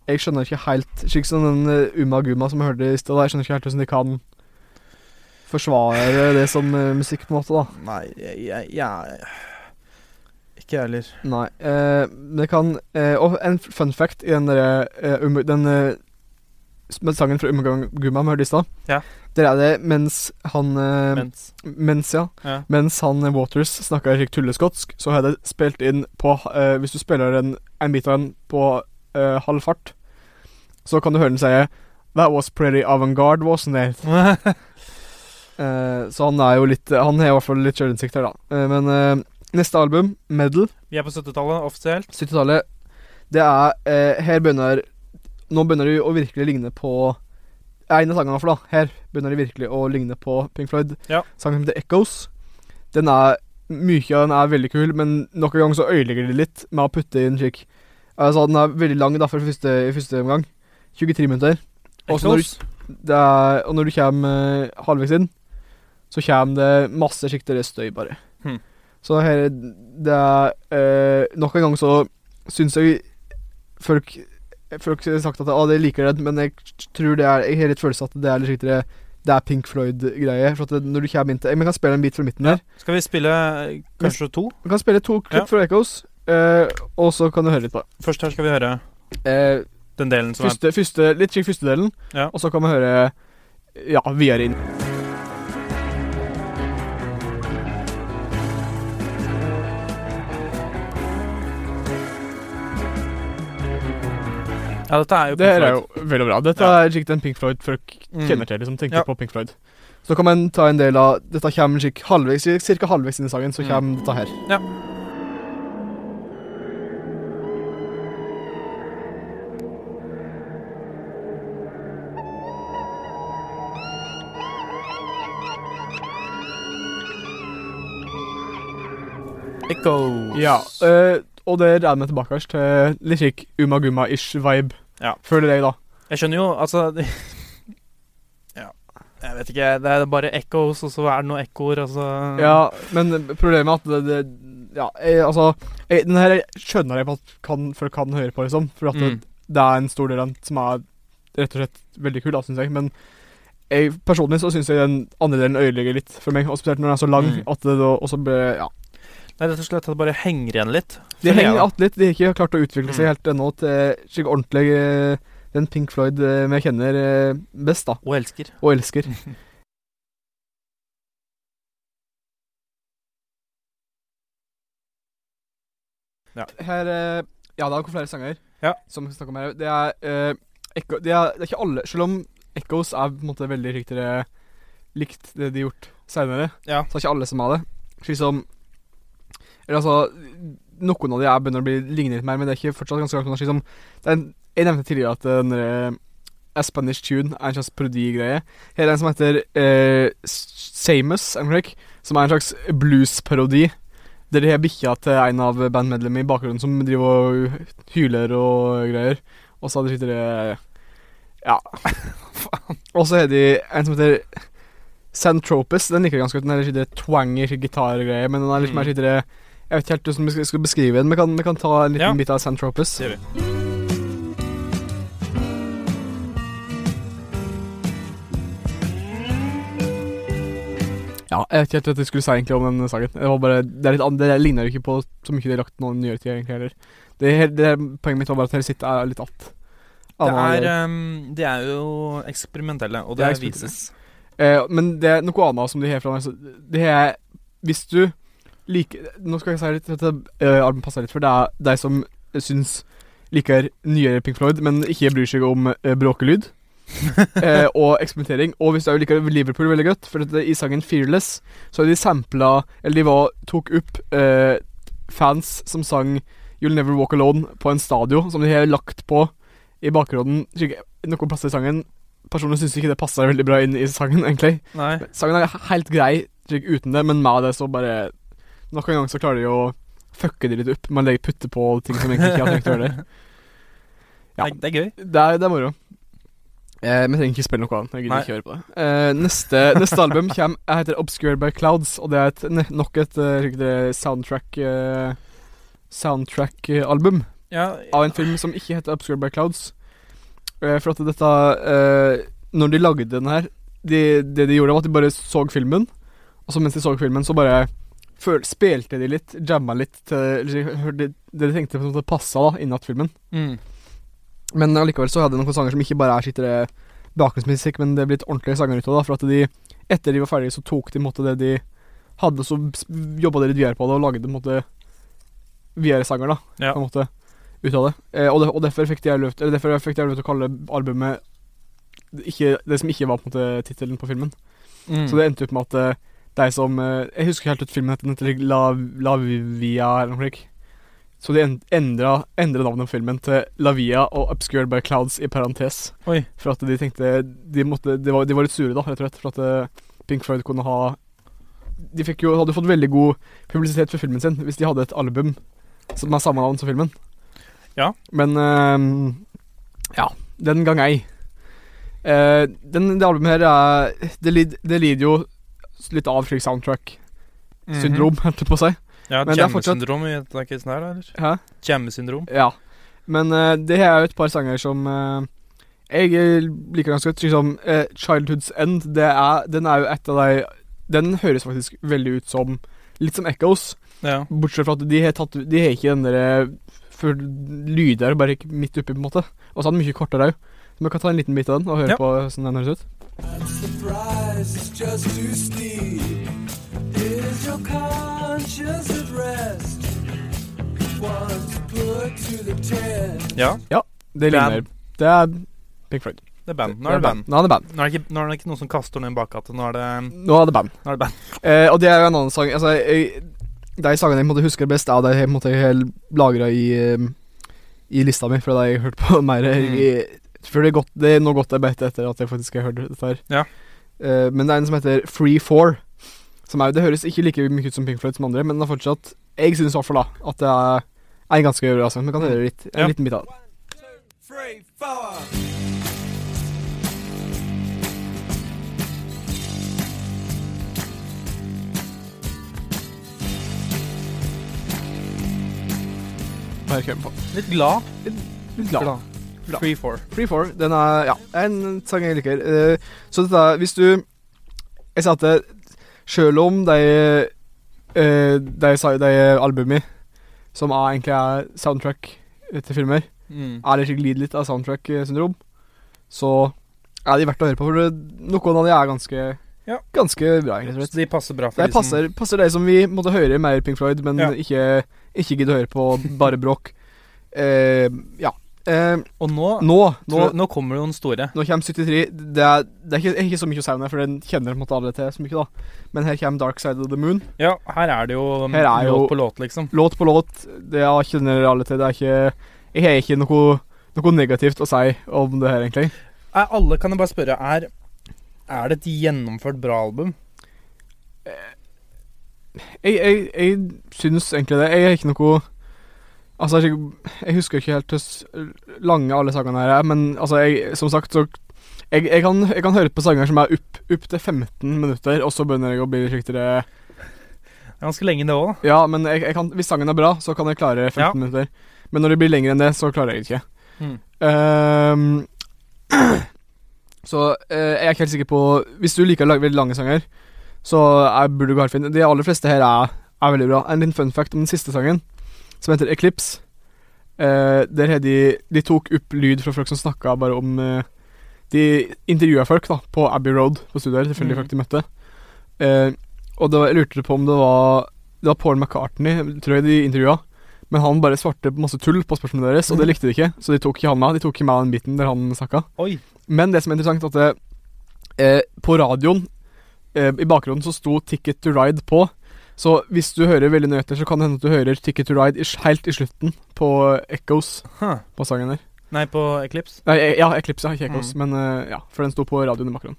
jeg skjønner ikke helt Slik som den Uma Guma som jeg hørte i stad, jeg skjønner ikke helt hvordan de kan forsvare det som eh, musikk, på en måte, da. Nei, jeg, jeg, jeg Ikke jeg heller. Nei. Eh, det kan eh, Og en fun fact i den derre eh, um, Den eh, med sangen fra Umma Gumma vi hørte i stad, Ja. der er det mens han eh, Mens Mens, ja. Ja. Mens han eh, Waters snakka tulleskotsk, så har jeg det spilt inn på Hvis du spiller en, en bit av den på halv fart, så kan du høre den si That was pretty avant-garde, wasn't it? Så han er jo litt Han har i hvert fall litt sjølinnsikt her, da. Men neste album, Medal, Vi er på 70-tallet, offisielt. 70-tallet, det er eh, Her begynner Nå begynner de å virkelig ligne på En av sangene, i hvert fall. da Her begynner de virkelig å ligne på Pink Floyd. Ja. Sangen heter Echoes. Den er Mye av den er veldig kul, men nok en gang så ødelegger de litt med å putte inn slik Altså, den er veldig lang da for første, i første omgang. 23 minutter. Og når, du- er, og når du kommer eh, halvveis inn, så kommer det masse skikkelig støy, bare. Hmm. Så her Det er eh, Nok en gang så syns jeg folk Folk har sagt at ah, de liker det, men jeg tror det er Jeg har litt følelse at det er litt riktigere Det er Pink Floyd-greie. For at når du kommer inn til Vi kan spille en bit fra midten her. Skal vi spille kanskje to? Vi kan spille to klipp Ja. fra Echoes, eh, og så kan du høre litt på det. Først her skal vi høre Eh, den delen som første, første, litt slik første delen, Ja. og så kan vi høre Ja, videre inn. Ja, dette er jo Det Floyd. Pink er jo veldig bra. Dette Ja. er slik den Pink Floyd folk Mm. kjenner til, liksom. Tenker Ja. på Pink Floyd. Så kan man ta en del av Dette kommer slik halvveis, cirka halvveis inn i sangen, så Mm. kommer dette her. Ja. Echoes. Ja, eh, og det er vi tilbake til litt slik Umma Gumma-ish vibe, Ja. føler jeg, da. Jeg skjønner jo, altså Ja, jeg vet ikke. Det er bare echoes, og så er det noen ekkoer, altså Ja, men problemet er at det, det Ja, jeg, altså jeg, Den her skjønner jeg på at kan, folk kan høre på, liksom. For at det, Mm. det er en stor del av den som er rett og slett veldig kul, da, syns jeg. Men jeg, Personlig så syns jeg den andre delen ødelegger litt for meg, og spesielt når den er så lang. Mm. At det da også ble, ja Nei, rett og slett at det bare henger igjen litt. De henger igjen litt. De har ikke klart å utvikle seg Mm. helt ennå til slik ordentlig eh, den Pink Floyd eh, vi kjenner eh, best, da. Og elsker. Og elsker. Ja. Her eh, Ja, det er flere sanger Ja. som vi skal snakke om her. Det er, uh, Echo, det, er, det er ikke alle Selv om Echoes er på en måte veldig riktigere likt det de har gjort seinere, Ja. så er ikke alle som har det. Slik som Eller altså Noen av de er begynner å bli ligne litt mer, men det er ikke fortsatt ganske langt unna. Slik som det en, Jeg nevnte tidligere at den der, eh, A Spanish Tune er en slags parodigreie. Her er det en som heter eh, Samus, som er en slags blues-parodi. Der de har bikkja til en av bandmedlemmene i bakgrunnen som driver og hyler og greier. Og så har de sitter Ja. og så har de en som heter Santropes. Den liker jeg ganske godt. Den er litt sånn twangy gitargreie, men den er litt Mm. mer sånn Jeg vet ikke helt hvordan vi skal- beskrive den. Vi kan, vi kan ta en liten Ja. bit av Santropus. Det gjør vi. Ja, jeg vet ikke helt hva jeg skulle si egentlig om den sangen. Det var bare Det, er litt det ligner jo ikke på så mye de har lagt i nyere tid, egentlig heller. Det, er det er, poenget mitt var bare at hele sitt er litt att. Det er, um, de er jo eksperimentelle, og Det er det eksperimentelle. vises. Eh, men det er noe annet som de har fra meg. Det er Hvis du liker Nå skal jeg si litt at uh, albumet passer litt, for det er de som syns liker nyere Pink Floyd, men ikke bryr seg om uh, bråkelyd. eh, og eksperimentering. Og hvis du liker Liverpool veldig godt, for i sangen 'Fearless' så har de sampla Eller de var, tok opp eh, fans som sang 'You'll Never Walk Alone' på en stadio, som de har lagt på i bakgrunnen noen plasser i sangen. Personlig syns ikke det passer veldig bra inn i sangen, egentlig. Nei. Sangen er helt grei uten det, men med det så bare Nok en gang så klarer de å fucke det litt opp. Man legger putte på ting som egentlig ikke har trengt å gjøre det. Ja. Det, er, det gøy. Det er, det er moro. Eh, men trenger ikke spille noe annet. Jeg gidder ikke høre på det. Eh, neste, neste album kommer, jeg heter Obscured by Clouds, og det er et, nok et uh, eh, soundtrack uh, Soundtrack-album Ja, av en film som ikke heter Obscured by Clouds. Eh, for at dette eh, Når de lagde den her de, Det de gjorde, var at de bare så filmen. Og så mens de så filmen, så bare føl, spilte de litt, jamma litt til det de tenkte på måte passa da, innat filmen. mm. Men allikevel så hadde de noen sanger som ikke bare er skittere bakgrunnsmusikk, men det er blitt ordentlige sanger ut av det. For at de, etter de var ferdige, så tok de måte det de hadde, så jobba de litt videre på det og lagde måte videre sanger, da. Ja. På en måte ut av det. Eh, og, det, og derfor fikk de jeg til Eller derfor fikk lov til å kalle albumet ikke, det som ikke var på en måte tittelen på filmen. Mm. Så det endte opp med at eh, de som eh, Jeg husker helt ut filmen heter La, La Via eller noe slikt. Så de en- endra, endra navnet på filmen til La Via og Obscured by Clouds i parentes. Oi. For at de tenkte De, måtte, de, var, de var litt sure, da, rett og slett. For at eh, Pink Floyd kunne ha De jo, hadde fått veldig god publisitet for filmen sin hvis de hadde et album som er samme navn som filmen. Ja. Men uh, Ja. Den gang ei. Uh, den, det albumet her er det lider jo litt av slik soundtrack-syndrom, Mhm. holdt jeg på å si. Ja, kjemmesyndrom Jamme-syndrom i denne casen her, eller? Hæ? Jamme-syndrom. Ja. Men uh, det er jo et par sanger som uh, jeg eh, liker ganske godt. Slik som eh, 'Childhood's End'. Det er, den er jo et av de Den høres faktisk veldig ut som Litt som Echoes. Ja. Bortsett fra at de har tatt De har ikke den derre for lyder bare ikke midt oppi, på en måte. Og så er den mye kortere òg. Så vi kan ta en liten bit av den og høre Ja. på hvordan den høres ut. The price is just too steep. Is your conscience at rest? Once put to the test. ja, Det Band. ligner Det er Pink Floyd. det er band. Nå er det band. Nå er det band. Nå er det ikke, nå er det ikke noen som kaster noe i bakgata. Nå er det, Nå er det band. nå er det band. Eh, og det er jo en annen sang Altså, jeg, de sangene jeg måtte huske husker best, er de jeg måtte helt lagra i, eh, i lista mi, fordi jeg har hørt på mer i, For det er, godt, det er noe godt jeg beit etter at jeg faktisk har hørt dette her. Ja. Uh, men det er en som heter Free Four. Som er, det høres ikke like mye ut som Pink Floyd som andre, men det er fortsatt Jeg syns i hvert fall da at det er en ganske sang. Vi kan høre litt, en Ja. liten bit av det. Three, four. Bare kjør på. Litt glad. Litt glad. glad. Bra. Free Four. Free Four. den er ja, en sang jeg liker. Eh, så dette, hvis du Jeg sa at selv om de eh, de, sa- de albumene som er, egentlig er soundtrack til filmer, Mm. er litt glid litt av soundtrack-syndrom, så er de verdt å høre på. For noen av de er ganske Ja. Ganske bra, egentlig. Så de passer bra for Det de som passer, passer de som vi måtte høre mer Pink Floyd, men Ja. ikke, ikke gidder å høre på bare bråk. Eh, ja. Eh, Og nå, nå, nå, jeg, nå kommer det noen store. nå kommer 73. Det er, det er ikke, ikke så mye å si om det, for den kjenner på en måte alle til så mye, da. Men her kommer Dark Side of the Moon. Ja, her er det jo um, Her er jo- låt på låt, liksom. Låt på låt. Det er kjenner alle til. Det er ikke Jeg har ikke noe, noe negativt å si om det her, egentlig. Er alle, kan jeg bare spørre, er, er det et gjennomført bra album? Jeg, jeg, jeg syns egentlig det. Jeg har ikke noe Altså, jeg, jeg husker ikke helt hvor lange alle sangene her er, men altså, jeg, som sagt, så jeg, jeg, kan, jeg kan høre på sanger som er opp, opp til 15 minutter, og så begynner jeg å bli litt riktigere er Ganske lenge, det òg. Ja, men kan, hvis sangen er bra, så kan jeg klare 15 Ja. minutter. Men når det blir lenger enn det, så klarer jeg ikke. Mm. Um, så uh, jeg er ikke helt sikker på Hvis du liker lag- veldig lange sanger, så er, burde du gå helt fint. De aller fleste her er, er veldig bra. En liten fun fact om den siste sangen, som heter Eclipse. Eh, der har de De tok opp lyd fra folk som snakka bare om eh, De intervjua folk da på Abbey Road på studier, selvfølgelig mm. folk de møtte. Eh, og da jeg lurte på om det var Det var Paul McCartney, tror jeg de intervjua. Men han bare svarte masse tull på spørsmålene deres, og det likte de ikke. Så de tok ikke han med. De tok ikke med den biten der han snakka. Oi. Men det som er interessant, at det, eh, på radioen eh, i bakgrunnen så sto 'Ticket to Ride' på. Så hvis du hører veldig nøye etter, så kan det hende at du hører 'Ticket to Ride' helt i slutten på Echoes Huh. på sangen der. Nei, på Eclipse. Nei, eh, ja, Eclipse, ikke Echoes, Mm. men eh, ja, for den sto på radioen i bakgrunnen.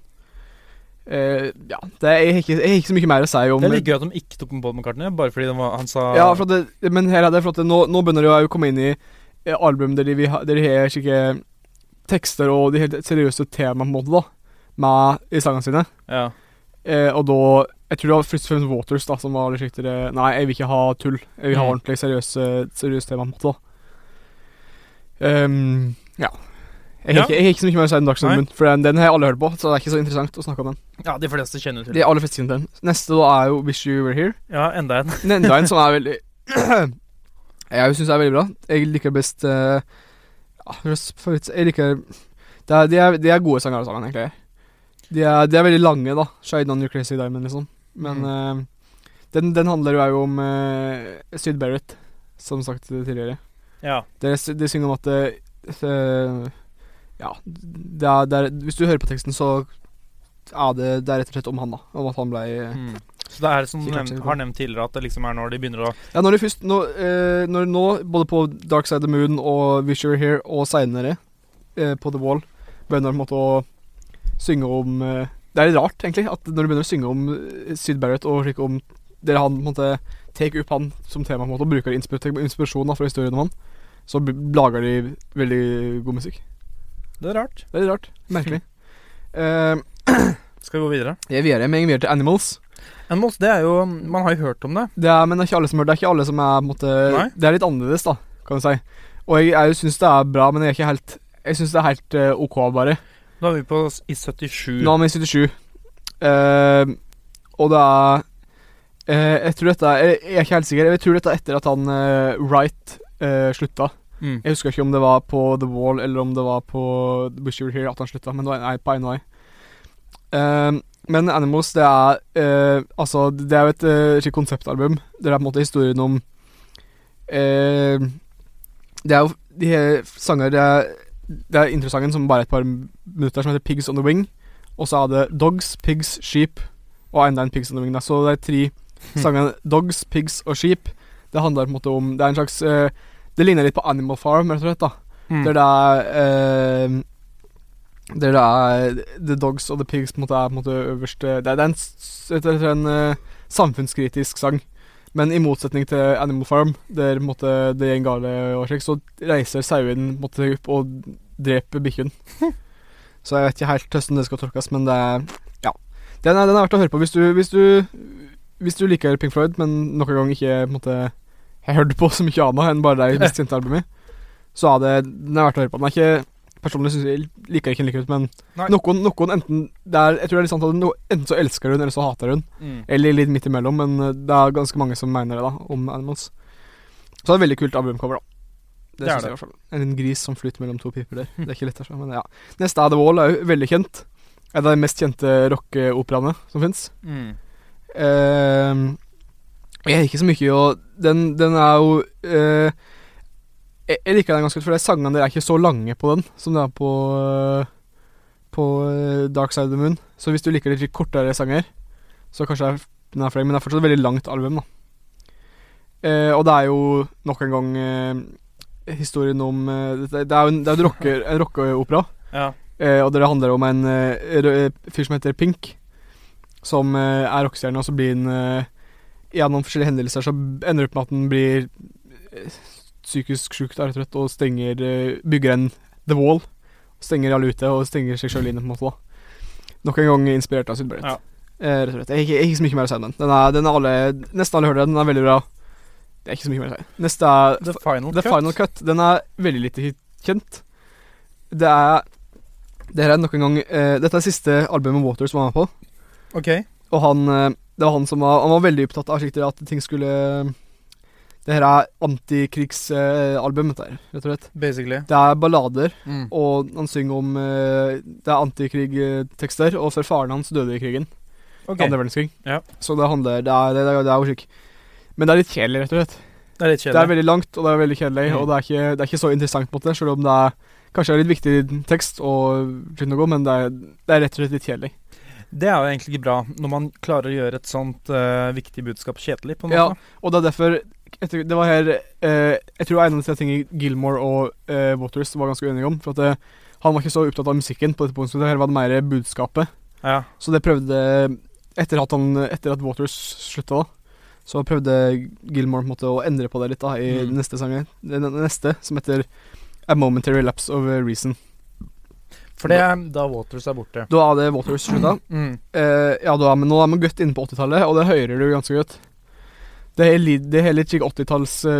Uh, ja, det er, ikke, er ikke så mye mer å si om Det er litt gøy at de ikke tok med Paul McCartney, bare fordi de var, han sa Ja, det, men her er det for at det, nå, nå begynner det å komme inn i eh, album der de, der de har skikke tekster og de helt seriøse tema på en måte da med i sangene sine. Ja. Uh, og da Jeg tror det var først og fremst Waters da som var litt skikkelig Nei, jeg vil ikke ha tull. Jeg vil ha Mm. ordentlig seriøse tema på en måte. da Ehm, Ja. Jeg har, Ja. ikke, jeg har ikke så mye mer å si om. Dagsrevyen, for den, den har alle hørt på, så det er ikke så interessant å snakke om den. ja, de fleste kjenner til De aller fleste kjenner den. Neste da er jo Wish You Were Here. Ja, enda en. Enda en som er veldig Jeg syns er veldig bra. Jeg liker best eh, favoritt- Jeg liker det er, de, er, de er gode sanger alle sammen, egentlig. De er, de er veldig lange, da. Shine on your crazy diamond, liksom. Men Mm. uh, den, den handler jo om uh, Syd Barrett, som sagt tidligere. Ja. Det, de synger om at det, eh, Ja, det er, det er, hvis du hører på teksten, så er det, det er rett og slett om han, da. Om at han ble Mm. Så det er som du nevnt, har nevnt tidligere, at det liksom er når de begynner å Ja, når de først nå, eh, når nå, både på Dark Side of the Moon og Wish You Were Here, og seinere eh, på The Wall, begynner de på en måte å synge om eh, Det er litt rart, egentlig, at når du begynner å synge om eh, Syd Barrett og slik om dere han på en måte take up han som tema på en måte og bruker inspir inspirasjon da, fra historien om han, så lager de veldig god musikk. Det er rart. Det er litt rart. Merkelig. uh, Skal vi gå videre? jeg er videre med videre til Animals. Animals, det er jo Man har jo hørt om det. Det er, men det er ikke alle som hører det. er ikke alle som er på en måte Nei. Det er litt annerledes, da, kan du si. Og jeg, jeg syns det er bra, men jeg er ikke helt Jeg syns det er helt uh, OK, bare. Nå er vi på i 77. Nå er vi i 77, Uh, og det er uh, Jeg tror dette er Jeg er ikke helt sikker. Jeg tror dette er etter at han uh, Wright eh, slutta. Mm. Jeg husker ikke om det var på The Wall eller om det var på The You Here at han slutta, men det var nei, på vei. Eh, men Animals, det er eh, Altså, det er jo et uh, konseptalbum. Det er på en måte historien om eh, Det er jo de her sanger Det er, det er introsangen som bare et par minutter, som heter Pigs on the Wing. Og så er det Dogs, Pigs, Sheep og enda en Pigs on the Wing. Da. Så det er tre sangene Dogs, Pigs og Sheep. Det handler på en måte om Det er en slags uh, Det ligner litt på Animal Farm, rett og slett. da Mm. Der det er uh, Der det er The Dogs og The Pigs på en måte er på en måte øverste Det er, det er en, er en eh, samfunnskritisk sang. Men i motsetning til Animal Farm, der måte det går gale og slik, så reiser sauen opp og dreper bikkjen. så jeg vet ikke helt hvordan det skal tolkes, men det er Ja. Den er, den er verdt å høre på hvis du, hvis du Hvis du liker Pink Floyd, men noen gang ikke på måte har hørt på så mye annet enn bare de mest kjente albumene, så er det den er verdt å høre på. Den er ikke Personlig synes jeg liker ikke den like godt, men noen, noen enten det er, Jeg tror det er litt sant no, enten så elsker hun, eller så hater hun. Mm. Eller litt midt imellom, men eh, det er ganske mange som mener det, da, om Animals. Så det er et veldig kult albumcover, da. Det, Det er det. jeg i hvert fall. En gris som flyter mellom to piper der. Det er ikke lett, altså, men ja. Neste er The Wall, er jo veldig kjent. En av de mest kjente rockeoperaene som fins. Mm. Eh, jeg er ikke så mye å Den, den er jo eh, jeg, jeg liker den ganske godt, for sangene der er ikke så lange på den som det er på eh, På eh, Dark Side of the Moon. Så hvis du liker litt kortere sanger, så kanskje den er for deg, men det er fortsatt et veldig langt album, da. Eh, og det er jo nok en gang eh, historien om eh, det, det er jo en, det er rocker- en rockeopera. Ja. Eh, og det handler om en fyr som heter Pink, som er rockestjerne, og så blir han Gjennom forskjellige hendelser så ender det opp med at han blir psykisk sjuk, da, rett og trøtt og stenger eh, Bygger en The Wall. Stenger alle ute, og stenger seg sjøl inne, på en måte. da Nok en gang inspirert av Sudbrett. Ja. Eh, rett og slett. Jeg har ikke, så mye mer å si om den. Den er, den er alle, nesten alle hører den. Den er veldig bra. Det er ikke så mye mer å si. Neste er The Final The Cut. Final Cut. Den er veldig lite kjent. Det er Det er nok en gang eh, Dette er siste albumet Waters var med på. Ok. Og han eh, Det var han som var Han var veldig opptatt av at ting skulle Det her er antikrigsalbumet der, rett og slett. Basically. Det er ballader, Mm. og han synger om eh, Det er antikrigtekster, og for faren hans døde i krigen. Ok. Andre verdenskrig. Ja. Så det handler Det er, det er, det er jo slik. Men det er litt kjedelig, rett og slett. Det er litt kjedelig. Det er veldig langt, og det er veldig kjedelig, Mm. og det er, ikke, det er ikke så interessant på en måte, selv om det er kanskje er litt viktig tekst, og noe, men det er, det er rett og slett litt kjedelig. Det er jo egentlig ikke bra, når man klarer å gjøre et sånt uh, viktig budskap kjedelig, på en Ja, og det er derfor etter, Det var her eh, Jeg tror en av de tingene Gilmore og eh, Waters var ganske uenige om. For at det, han var ikke så opptatt av musikken på dette punktet, det her var det mer budskapet. Ja. Så det prøvde Etter at, han, etter at Waters slutta, da, så prøvde Gilmore på en måte å endre på det litt da i Mm. neste den neste, som heter A Momentary Lapse of Reason. For det er da Waters er borte. Da er det Waters slutta. Mm. Eh, ja, da men nå er man godt inne på 80-tallet, og det hører du ganske godt. Det er, det er litt slik 80-talls eh.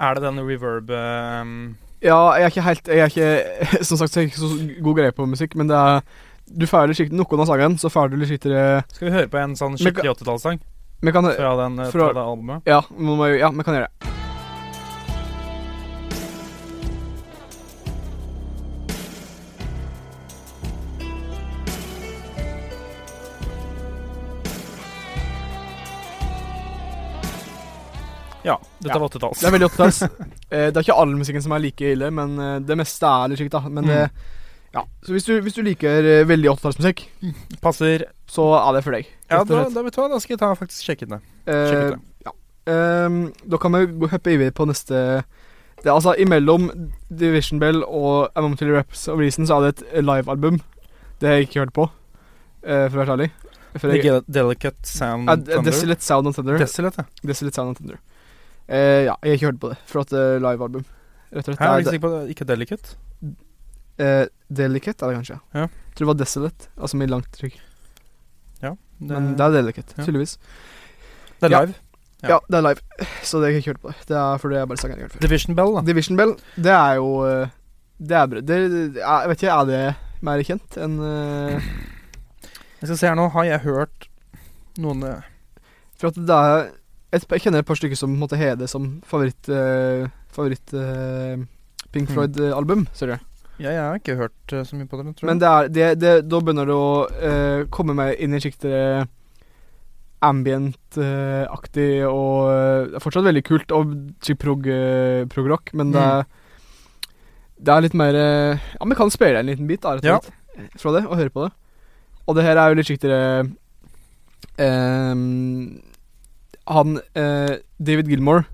Er det den reverb um... Ja, jeg er ikke helt Jeg er ikke Som sagt så er jeg ikke så god greie på musikk, men det er Du får litt skikkelig Noen av sangene, så får du skikkelig Skal vi høre på en sånn skikkelig 80-tallssang fra, den, eh, fra- fra det albumet? Ja, vi ja, kan gjøre det. Ja. Dette Ja. var 80-talls. Det er veldig 80-talls. eh, det er ikke all musikken som er like ille, men eh, det meste er litt slikt, da. Men det Mm. Ja. Så hvis du, hvis du liker eh, veldig 80-tallsmusikk, Passer så er det for deg. Ja, da, da vet du hva, da skal jeg ta faktisk sjekke det. Eh, ja. eh. Ehm, da kan vi gå hoppe videre på neste det er altså Imellom Division Bell og A Raps Reps of Reason så er det et livealbum. Det har jeg ikke hørt på, eh, for å være ærlig. For The jeg, Delicate Sound Thunder. Desolate Sound and Thunder. Desolate, ja. Desolate Sound and Thunder. Eh, ja, jeg har ikke hørt på det, for at det er livealbum. Rett og slett. Er jeg er ikke sikker på det. Ikke Delicate? eh, Delicate er det kanskje. Ja. Jeg tror det var Desolate, altså med langt trykk. Ja. Det, Men det er Delicate, ja. tydeligvis. det er live. Ja. Ja. det er live, så det har jeg ikke hørt på. Det det er fordi jeg bare har før. Division Bell, da. Division Bell, det er jo eh, Det er bra. Det, jeg vet ikke, er det mer kjent enn uh... Jeg skal se her nå. Har jeg hørt noen eh, For at det er et, Jeg kjenner et par stykker som måtte hede det som favoritt uh, Favoritt uh, Pink Mm. Floyd-album, ser du. Ja, jeg har ikke hørt eh, så mye på det, tror jeg. Men det er, det, det, da begynner det å uh, komme meg inn i sjiktet ambient-aktig og Det er fortsatt veldig kult og eh, prog-rock, men det er Det er litt mer Ja, vi kan spille en liten bit, da, rett og slett, fra det, og høre på det. Og det her er jo litt sjiktere ehm, Han eh, David Gilmore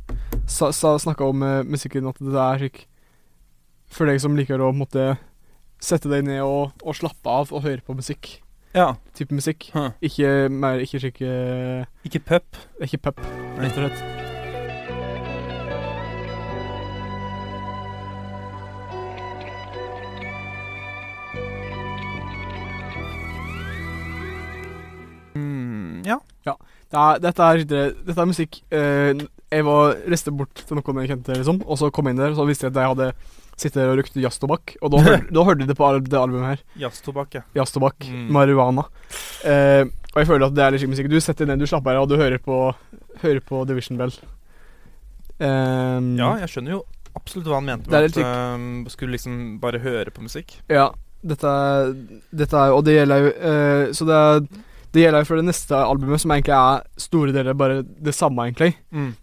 sa, sa, snakka om eh, musikken at det er slik For deg som liker å måtte sette deg ned og, og slappe av og høre på musikk. Ja. Type musikk. Huh. Ikke mer Ikke slik eh, Ikke pup. Ikke pub, rett og slett. Er, dette, er, dette er musikk eh, Jeg var reiste bort til noen jeg kjente, liksom, og så kom jeg inn der, og så visste jeg at jeg hadde sittet og røykt jazztobakk. Og da, hør, da hørte de det på det albumet her. Jazztobakk, ja. Jazztobakk. Mm. Marihuana. Eh, og jeg føler at det er litt slik musikk. Du setter ned, du slapper av, og du hører på, hører på Division Bell. Um, Ja, jeg skjønner jo absolutt hva han mente med at um, skulle liksom bare høre på musikk. Ja, dette dette er Og det gjelder jo uh, Så det er det gjelder for det neste albumet, som egentlig er store deler bare det samme, egentlig.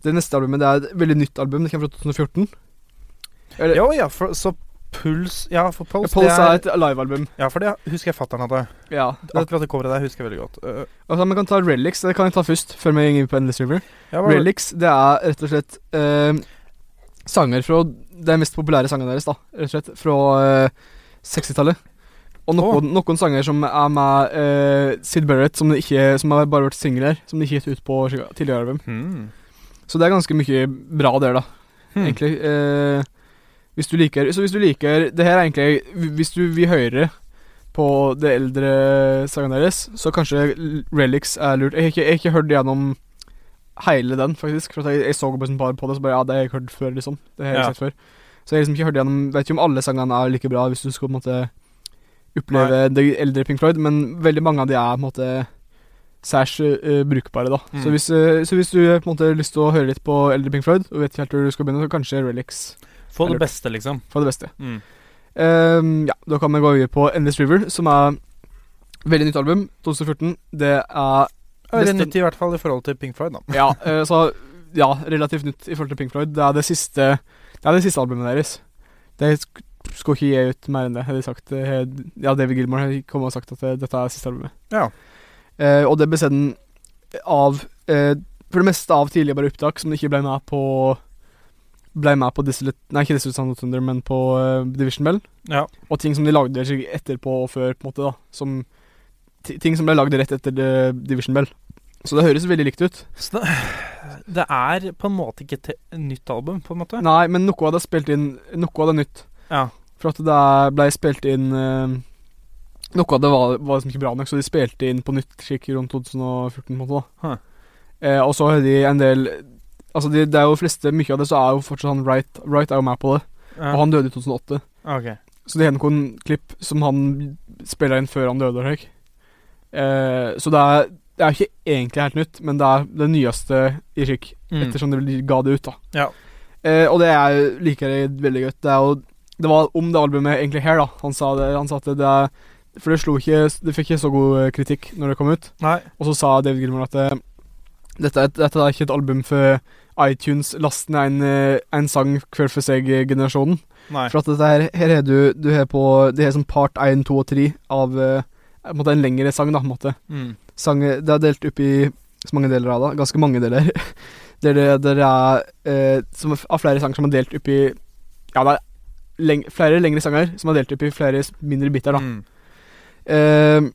Det neste albumet det er et veldig nytt album. Det kommer fra 2014. Eller, Jo, ja, for, så Puls Ja, for Pulse, Pulse er, er et livealbum. Ja, for det husker jeg fatter'n hadde. Ja. Det, Akkurat det coveret der husker jeg veldig godt. Uh, altså, Man kan ta Relics. Det kan jeg ta først, før vi går på Endless River. ja, bare, Relics, det er rett og slett uh, sanger fra De mest populære sangene deres, da. Rett og slett. Fra uh, 60-tallet. Og noen, noen sanger som er med uh, Sid Barrett, som, ikke, som har bare vært singler. Som de ikke gikk gitt ut på tidligere album. Hmm. Så det er ganske mye bra der, da. Hmm. Egentlig. Uh, hvis du liker Så hvis du liker Det her er egentlig Hvis du vil høre på de eldre sangene deres, så kanskje Relics er lurt. Jeg har ikke, jeg har ikke hørt gjennom hele den, faktisk. For jeg, jeg så bare et par på det, så bare Ja, det har jeg hørt før, liksom. Det har jeg Ja. sett før. Så jeg har liksom ikke hørt gjennom Vet ikke om alle sangene er like bra, hvis du skal på en måte oppleve det eldre Pink Floyd, men veldig mange av de er på en måte særs uh, brukbare, da. Mm. Så, hvis, uh, så hvis du eh, på en måte har lyst til å høre litt på eldre Pink Floyd, og vet ikke helt hvor du skal begynne, så kanskje Relics Få det beste, liksom. Få det beste. Mm. Um, ja, da kan vi gå videre på Endless River, som er veldig nytt album. 2014. Det er er nytt i hvert fall i forhold til Pink Floyd, da. Ja, uh, så Ja, relativt nytt i forhold til Pink Floyd. Det er det siste Det er det siste albumet deres. Det sk skal ikke gi ut mer enn det, har de sagt. Det Ja, David Gilmore har kommet og sagt at dette er siste albumet. Ja. Eh, og det ble sendt av eh, For det meste av tidligere opptak som ikke ble med på Ble med på Dissolute Nei, ikke Dissolute Sound of Thunder, men på eh, Division Bell. Ja. Og ting som de lagde etterpå og før, på en måte, da. Som Ting som ble lagd rett etter eh, Division Bell. Så det høres veldig likt ut. Så det, det er på en måte ikke et nytt album, på en måte. Nei, men noe av det er spilt inn Noe av det er nytt. Ja. For at det ble spilt inn eh, Noe av det var, var liksom ikke bra nok, så de spilte inn på nytt skikk rundt 2014. på en måte Huh. eh, Og så har de en del Altså de, Det er jo fleste Mye av det så er jo fortsatt han Wright Wright er jo med på det, Ja. og han døde i 2008. Ok. Så det er noen klipp som han spiller inn før han døde. Eh, så det er, det er ikke egentlig helt nytt, men det er det nyeste i skikk, Mm. ettersom de ga det ut. da Ja. Eh, og det er, liker jeg veldig godt. Det, er jo, det var om det albumet egentlig her, da. Han sa, det, han sa at det, For det slo ikke Det fikk ikke så god eh, kritikk når det kom ut. Nei. Og så sa David Gilmour at det, dette, er dette er ikke et album for iTunes Last ned en, eh, en sang hver for seg-generasjonen. For at dette her, her er du Du er på Det er som part 1, 2 og 3 av eh, en, måte en lengre sang, da. på en måte Mm. sang, Det er delt opp i så mange deler av det. Ganske mange deler. Der det, der er eh, som, av flere sanger som er delt opp i Ja, det er leng flere lengre sanger som er delt opp i flere mindre biter, da. Mm. uh,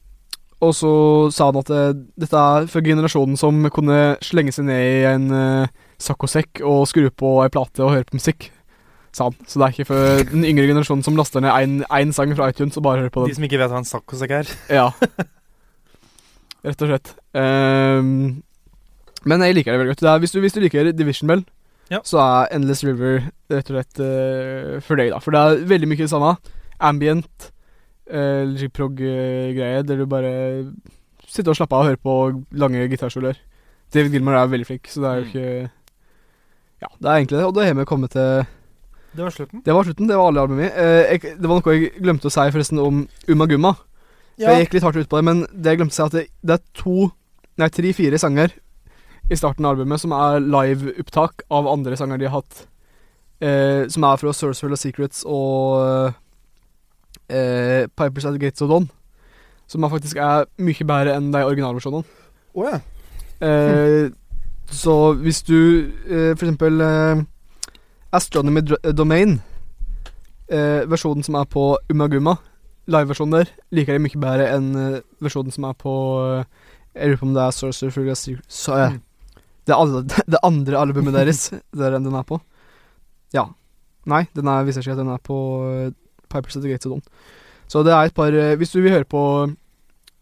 og så sa han at uh, dette er for generasjonen som kunne slenge seg ned i en uh, saccosekk og skru på ei plate og høre på musikk, sa han. Så det er ikke for den yngre generasjonen som laster ned én sang fra iTunes og bare hører på den. De som ikke vet hva en saccosekk er. Ja. Rett og slett. Uh, men jeg liker det veldig godt. Det er, hvis, du, hvis du liker Division Bell, Ja. så er Endless River rett og slett uh, for deg, da. For det er veldig mye det samme. Ambient, uh, litt prog-greie, der du bare sitter og slapper av og hører på lange gitarsoloer. David Gilmar er veldig flink, så det er jo Mm. ikke Ja, det er egentlig det. Og da har vi kommet til Det var slutten. Det var slutten. Det var alle albumene. Jeg, det var noe jeg glemte å si forresten om Umma Gumma. Ja. Jeg gikk litt hardt ut på det, men det jeg glemte å si, at det, det er to Nei, tre-fire sanger i starten av albumet som er live-opptak av andre sanger de har hatt. Eh, som er fra Sourcewell of Secrets og eh, Pipers at the Gates of Dawn. Som er faktisk er mye bedre enn de originalversjonene. Oh, yeah. Eh, så hvis du eh, for eksempel eh, Astronomy Domain, eh, versjonen som er på Umaguma, liveversjonen der, liker jeg mye bedre enn eh, versjonen som er på Jeg lurer på om det er Sorcerer the Secret så, ja. Det, alle, det andre albumet deres, der enn den er på. Ja. Nei, den er, viser seg at den er på eh, Pipers at the Gates of Dawn. Så det er et par eh, Hvis du vil høre på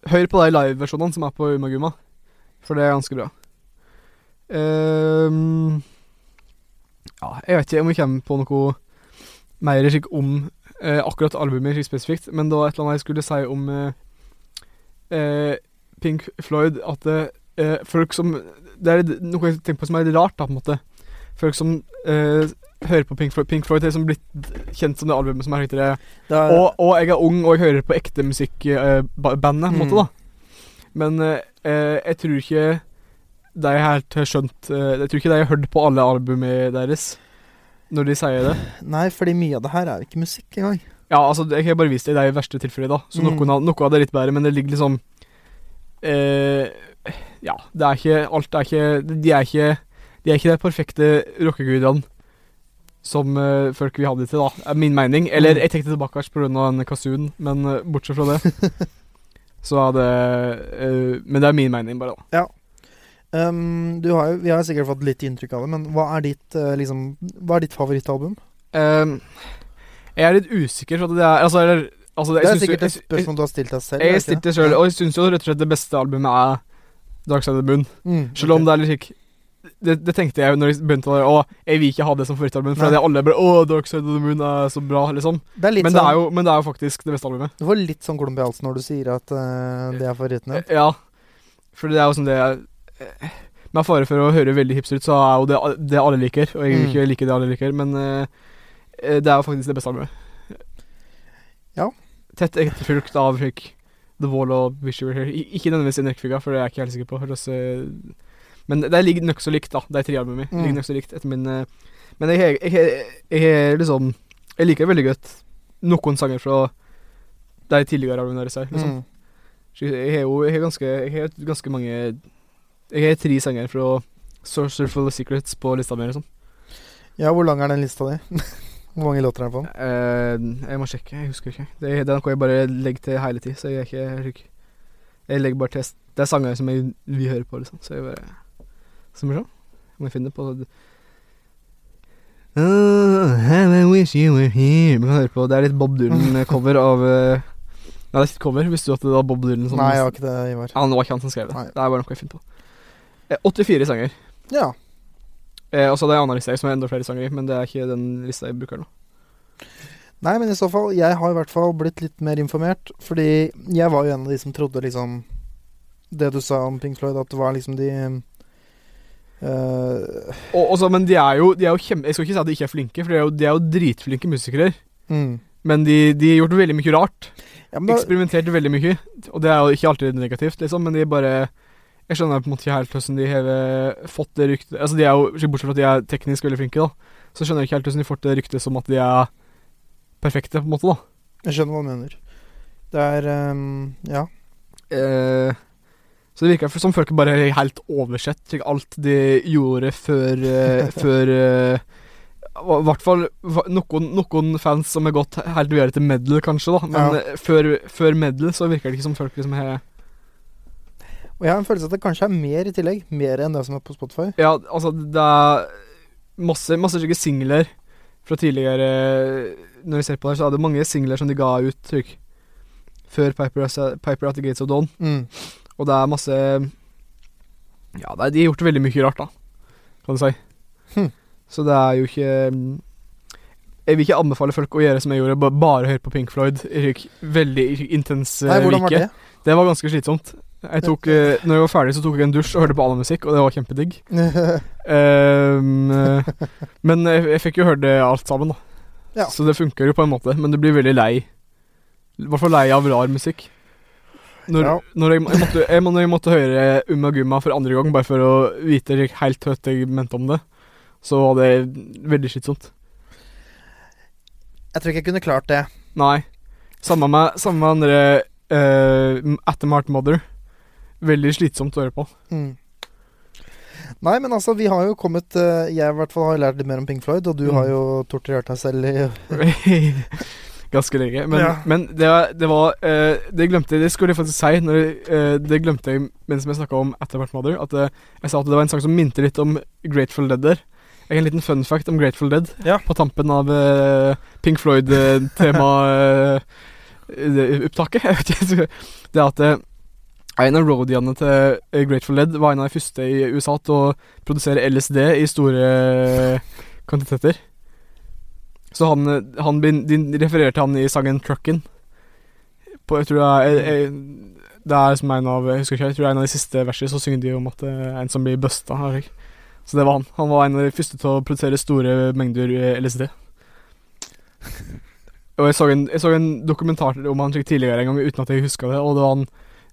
Hør på de liveversjonene som er på Umaguma. For det er ganske bra. Um, ja, jeg vet ikke om vi kommer på noe mer slik om eh, akkurat albumet slik spesifikt, men det var et eller annet jeg skulle si om eh, eh, Pink Floyd, at eh, folk som Det er noe jeg tenker på som er litt rart, da, på en måte. Folk som eh, hører på Pink Floyd Pink Floyd er liksom blitt kjent som det albumet som er høytere Det er, og, og jeg er ung, og jeg hører på ekte musikkbandet, på en Mm. måte, da. Men eh, eh, jeg tror ikke de helt har skjønt eh, Jeg tror ikke de har hørt på alle albumene deres når de sier det. Nei, fordi mye av det her er ikke musikk engang. Ja, altså, jeg har bare vist det i de verste tilfellene, da. Så Mm. noen, noe av det er litt bedre, men det ligger liksom eh, Ja, det er ikke Alt er ikke De er ikke De er ikke de perfekte rockegudene som uh, folk vil ha det til, da. Er min mening. Eller Mm. jeg tenkte tilbake pga. en kasun, men uh, bortsett fra det så er det uh, Men det er min mening, bare, da. Um, du har jo, vi har sikkert fått litt inntrykk av det, men hva er ditt, liksom, hva er ditt favorittalbum? Um, jeg er litt usikker, for at det er Altså, eller, altså Det er sikkert et spørsmål du har stilt deg selv. Jeg har det ikke stilt det sjøl, og jeg syns jo rett og slett det beste albumet er Dark Side of the Moon. Mm, Selv om okay. det er litt slik det, det tenkte jeg når jeg begynte å Å, jeg vil ikke ha det som favorittalbum, for at alle bare Å, Dark Side of the Moon er så bra, liksom. det Men det, sånn, er jo, men det er jo faktisk det beste albumet. Du får litt sånn klump i halsen når du sier at uh, det er favoritten din. Ja. For det er jo sånn det er Med fare for å høre veldig hipster ut, så er jo det det alle liker. Og jeg vil Mm. ikke like det alle liker, men eh, det er jo faktisk det beste albumet. Ja. Tett etterfulgt av slik The Wall og Wish You Were Here. I, ikke nødvendigvis en rekkefølge, for det er jeg ikke helt sikker på. Eh, Men det ligger nokså likt, da. De tre albumene Mm. ligger nokså likt etter min eh, Men jeg har- liksom Jeg liker veldig godt noen sanger fra de tidligere albumene deres her, liksom. Mm. Jeg har jo jeg har ganske, jeg har ganske mange Jeg har tre sanger fra Sorcerer for The Secrets på lista mi. Liksom. Ja, hvor lang er den lista di? hvor mange låter er det på den? Eh, jeg må sjekke, jeg husker ikke. Det, er- det noe jeg bare legger til hele tid, så jeg er ikke jeg, jeg legger bare til Det er sanger som jeg vil høre på, liksom. Så jeg bare Skal vi se. om jeg finner på oh, how I wish you were here Man kan høre på Det er litt Bob Dylan-cover av uh, Nei, det er ikke cover. Visste du at det var Bob Dylan som Nei, jeg har ikke det, Ivar. Ja, det var ikke han som skrev det. Nei. Det er bare noe jeg finner på. Eh, 84 sanger. Ja. Eh, og så er jeg en annen liste som er enda flere sanger i, men det er ikke den lista jeg bruker nå. Nei, men i så fall, jeg har i hvert fall blitt litt mer informert. Fordi jeg var jo en av de som trodde liksom Det du sa om Pink Floyd, at det var liksom de uh, Og, også, men de er jo, de er jo kjempe... Jeg skal ikke si at de ikke er flinke, for de er jo, de er jo dritflinke musikere. mm. Men de, de har gjort veldig mye rart. ja, da, Eksperimentert veldig mye. Og det er jo ikke alltid negativt, liksom, men de bare Jeg skjønner på en måte ikke helt hvordan de har fått det ryktet Altså, de er jo, bortsett fra at de er teknisk veldig flinke, da, så skjønner jeg ikke helt hvordan de fått det ryktet som at de er perfekte, på en måte, da. Jeg skjønner hva du mener. Det er um, Ja. Eh, så det virker som folk bare helt oversett alt de gjorde før uh, Før uh, I hvert fall noen, noen fans som har gått helt videre til medal, kanskje, da. Men Ja. før, før medal så virker det ikke som folk liksom har Og jeg har en følelse at det kanskje er mer i tillegg. Mer enn det som er på Spotify. Ja, altså, det er masse, masse slike singler fra tidligere Når vi ser på det, så er det mange singler som de ga ut trykk, før Piper, Piper at the Gates of Dawn. Mm. Og det er masse Ja, det er, de har gjort veldig mye rart, da, kan du si. Hm. Så det er jo ikke Jeg vil ikke anbefale folk å gjøre som jeg gjorde, bare høre på Pink Floyd i veldig intens uke. det? Det var ganske slitsomt. Jeg tok, eh, når jeg var ferdig, så tok jeg en dusj og hørte på annen musikk, og det var kjempedigg. Eh, men jeg, jeg fikk jo hørt det alt sammen, da. Ja. Så det funker jo på en måte, men du blir veldig lei. I hvert fall lei av rar musikk. Når, Ja. når jeg, jeg, måtte, jeg, når jeg måtte høre Umma Gumma for andre gang, bare for å vite helt hva jeg mente om det, så var det veldig slitsomt. jeg tror ikke jeg kunne klart det. Nei. Samme med, samme med andre uh, At the Mart Mother. Veldig slitsomt å høre på. Mm. Nei, men altså, vi har jo kommet eh, Jeg i hvert fall har lært litt mer om Pink Floyd, og du Mm. har jo torturert deg selv i Ganske lenge. Men, Ja. men det, var- det var eh, Det glemte jeg Det skulle jeg faktisk si. Når, eh, det glemte jeg mens jeg snakka om At Mother. At jeg sa at det var en sang som minte litt om Grateful Dead der. Jeg har en liten fun fact om Grateful Dead Ja. på tampen av Pink Floyd-tema-opptaket. Det er at en av roadiene til eh, Grateful Dead var en av de første i USA til å produsere LSD i store kvantiteter. Så han, eh, han de refererer til han i sangen 'Truckin'. På, jeg tror det er, jeg, det er som en av Jeg husker ikke, jeg tror det er en av de siste versene, så synger de om at det er en som blir busta. Så det var han. Han var en av de første til å produsere store mengder eh, LSD. Og jeg så, en, jeg så en dokumentar om han tidligere en gang uten at jeg huska det. Og det var han,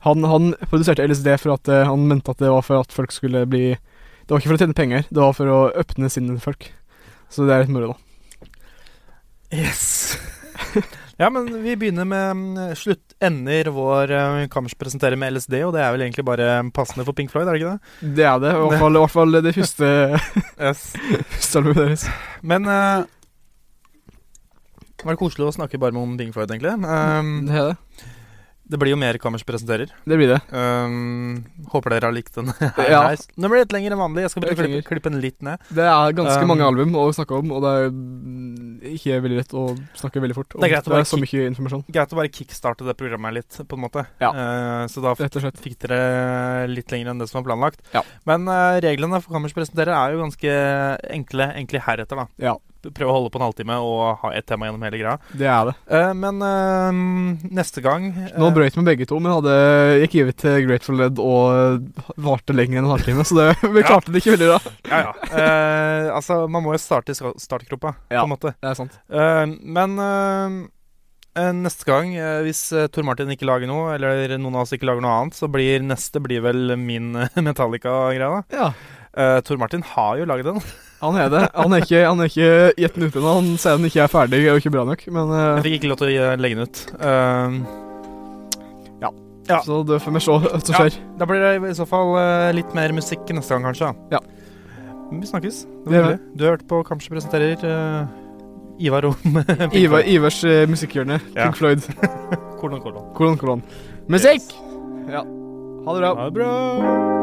han, han produserte LSD for at uh, han mente at det var for at folk skulle bli Det var ikke for å tjene penger, det var for å åpne sinnet til folk. Så det er litt moro, da. Yes. ja, men vi begynner med mm, slutt ender vår uh, Kammers presenterer med LSD, og det er vel egentlig bare passende for Pink Floyd, er det ikke det? Det er det. I hvert fall, i hvert fall det første, Yes. første albumet deres. Men uh, det koselig å snakke bare med om Pink Floyd, egentlig. Um, Det er det. Det blir jo mer Kammers presenterer. Det blir det. Um, håper dere har likt den. Ja. Den blir litt lenger enn vanlig. Jeg skal bare klippe, klippe den litt ned. Det er ganske Um, mange album å snakke om, og det er mm, ikke veldig lett å snakke veldig fort. Det er greit å bare så mye informasjon, Greit å bare kickstarte det programmet litt, på en måte. Ja. Uh, så da fikk dere litt lenger enn det som var planlagt. Ja. Men uh, reglene for Kammers presenterer er jo ganske enkle, enkle heretter, da. Ja, Prøve å holde på en halvtime og ha ett tema gjennom hele greia. det er det. Uh, men uh, neste gang uh, Nå brøyt vi begge to, men hadde gikk givet til Grateful Dead og varte lenger enn en halvtime, så det, vi Ja. klarte det ikke veldig bra. Ja, ja. Eh, altså, man må jo starte i startgropa, Ja. på en måte. Det er sant. Eh, men eh, eh, neste gang, eh, hvis Tor Martin ikke lager noe, eller noen av oss ikke lager noe annet, så blir neste blir vel min eh, Metallica-greie, da. Ja. Eh, Tor Martin har jo laget den. Han er det. Han er ikke, han er ikke gitt den ut ennå. Han sier den ikke er ferdig og ikke bra nok, men uh, Jeg fikk ikke lov til å legge den ut. Uh, Ja. Så det får vi se hva som Ja. da blir det i så fall uh, litt mer musikk neste gang, kanskje. Ja. Vi snakkes. Det Det var det. Du har hørt på Kamskje presenterer uh, Ivar om Iva, Ivars uh, musikkhjørne. Ja. Pink Floyd. Kolon, kolon. Kolon, kolon. Musikk! Ja. Ha det bra. Ha det bra.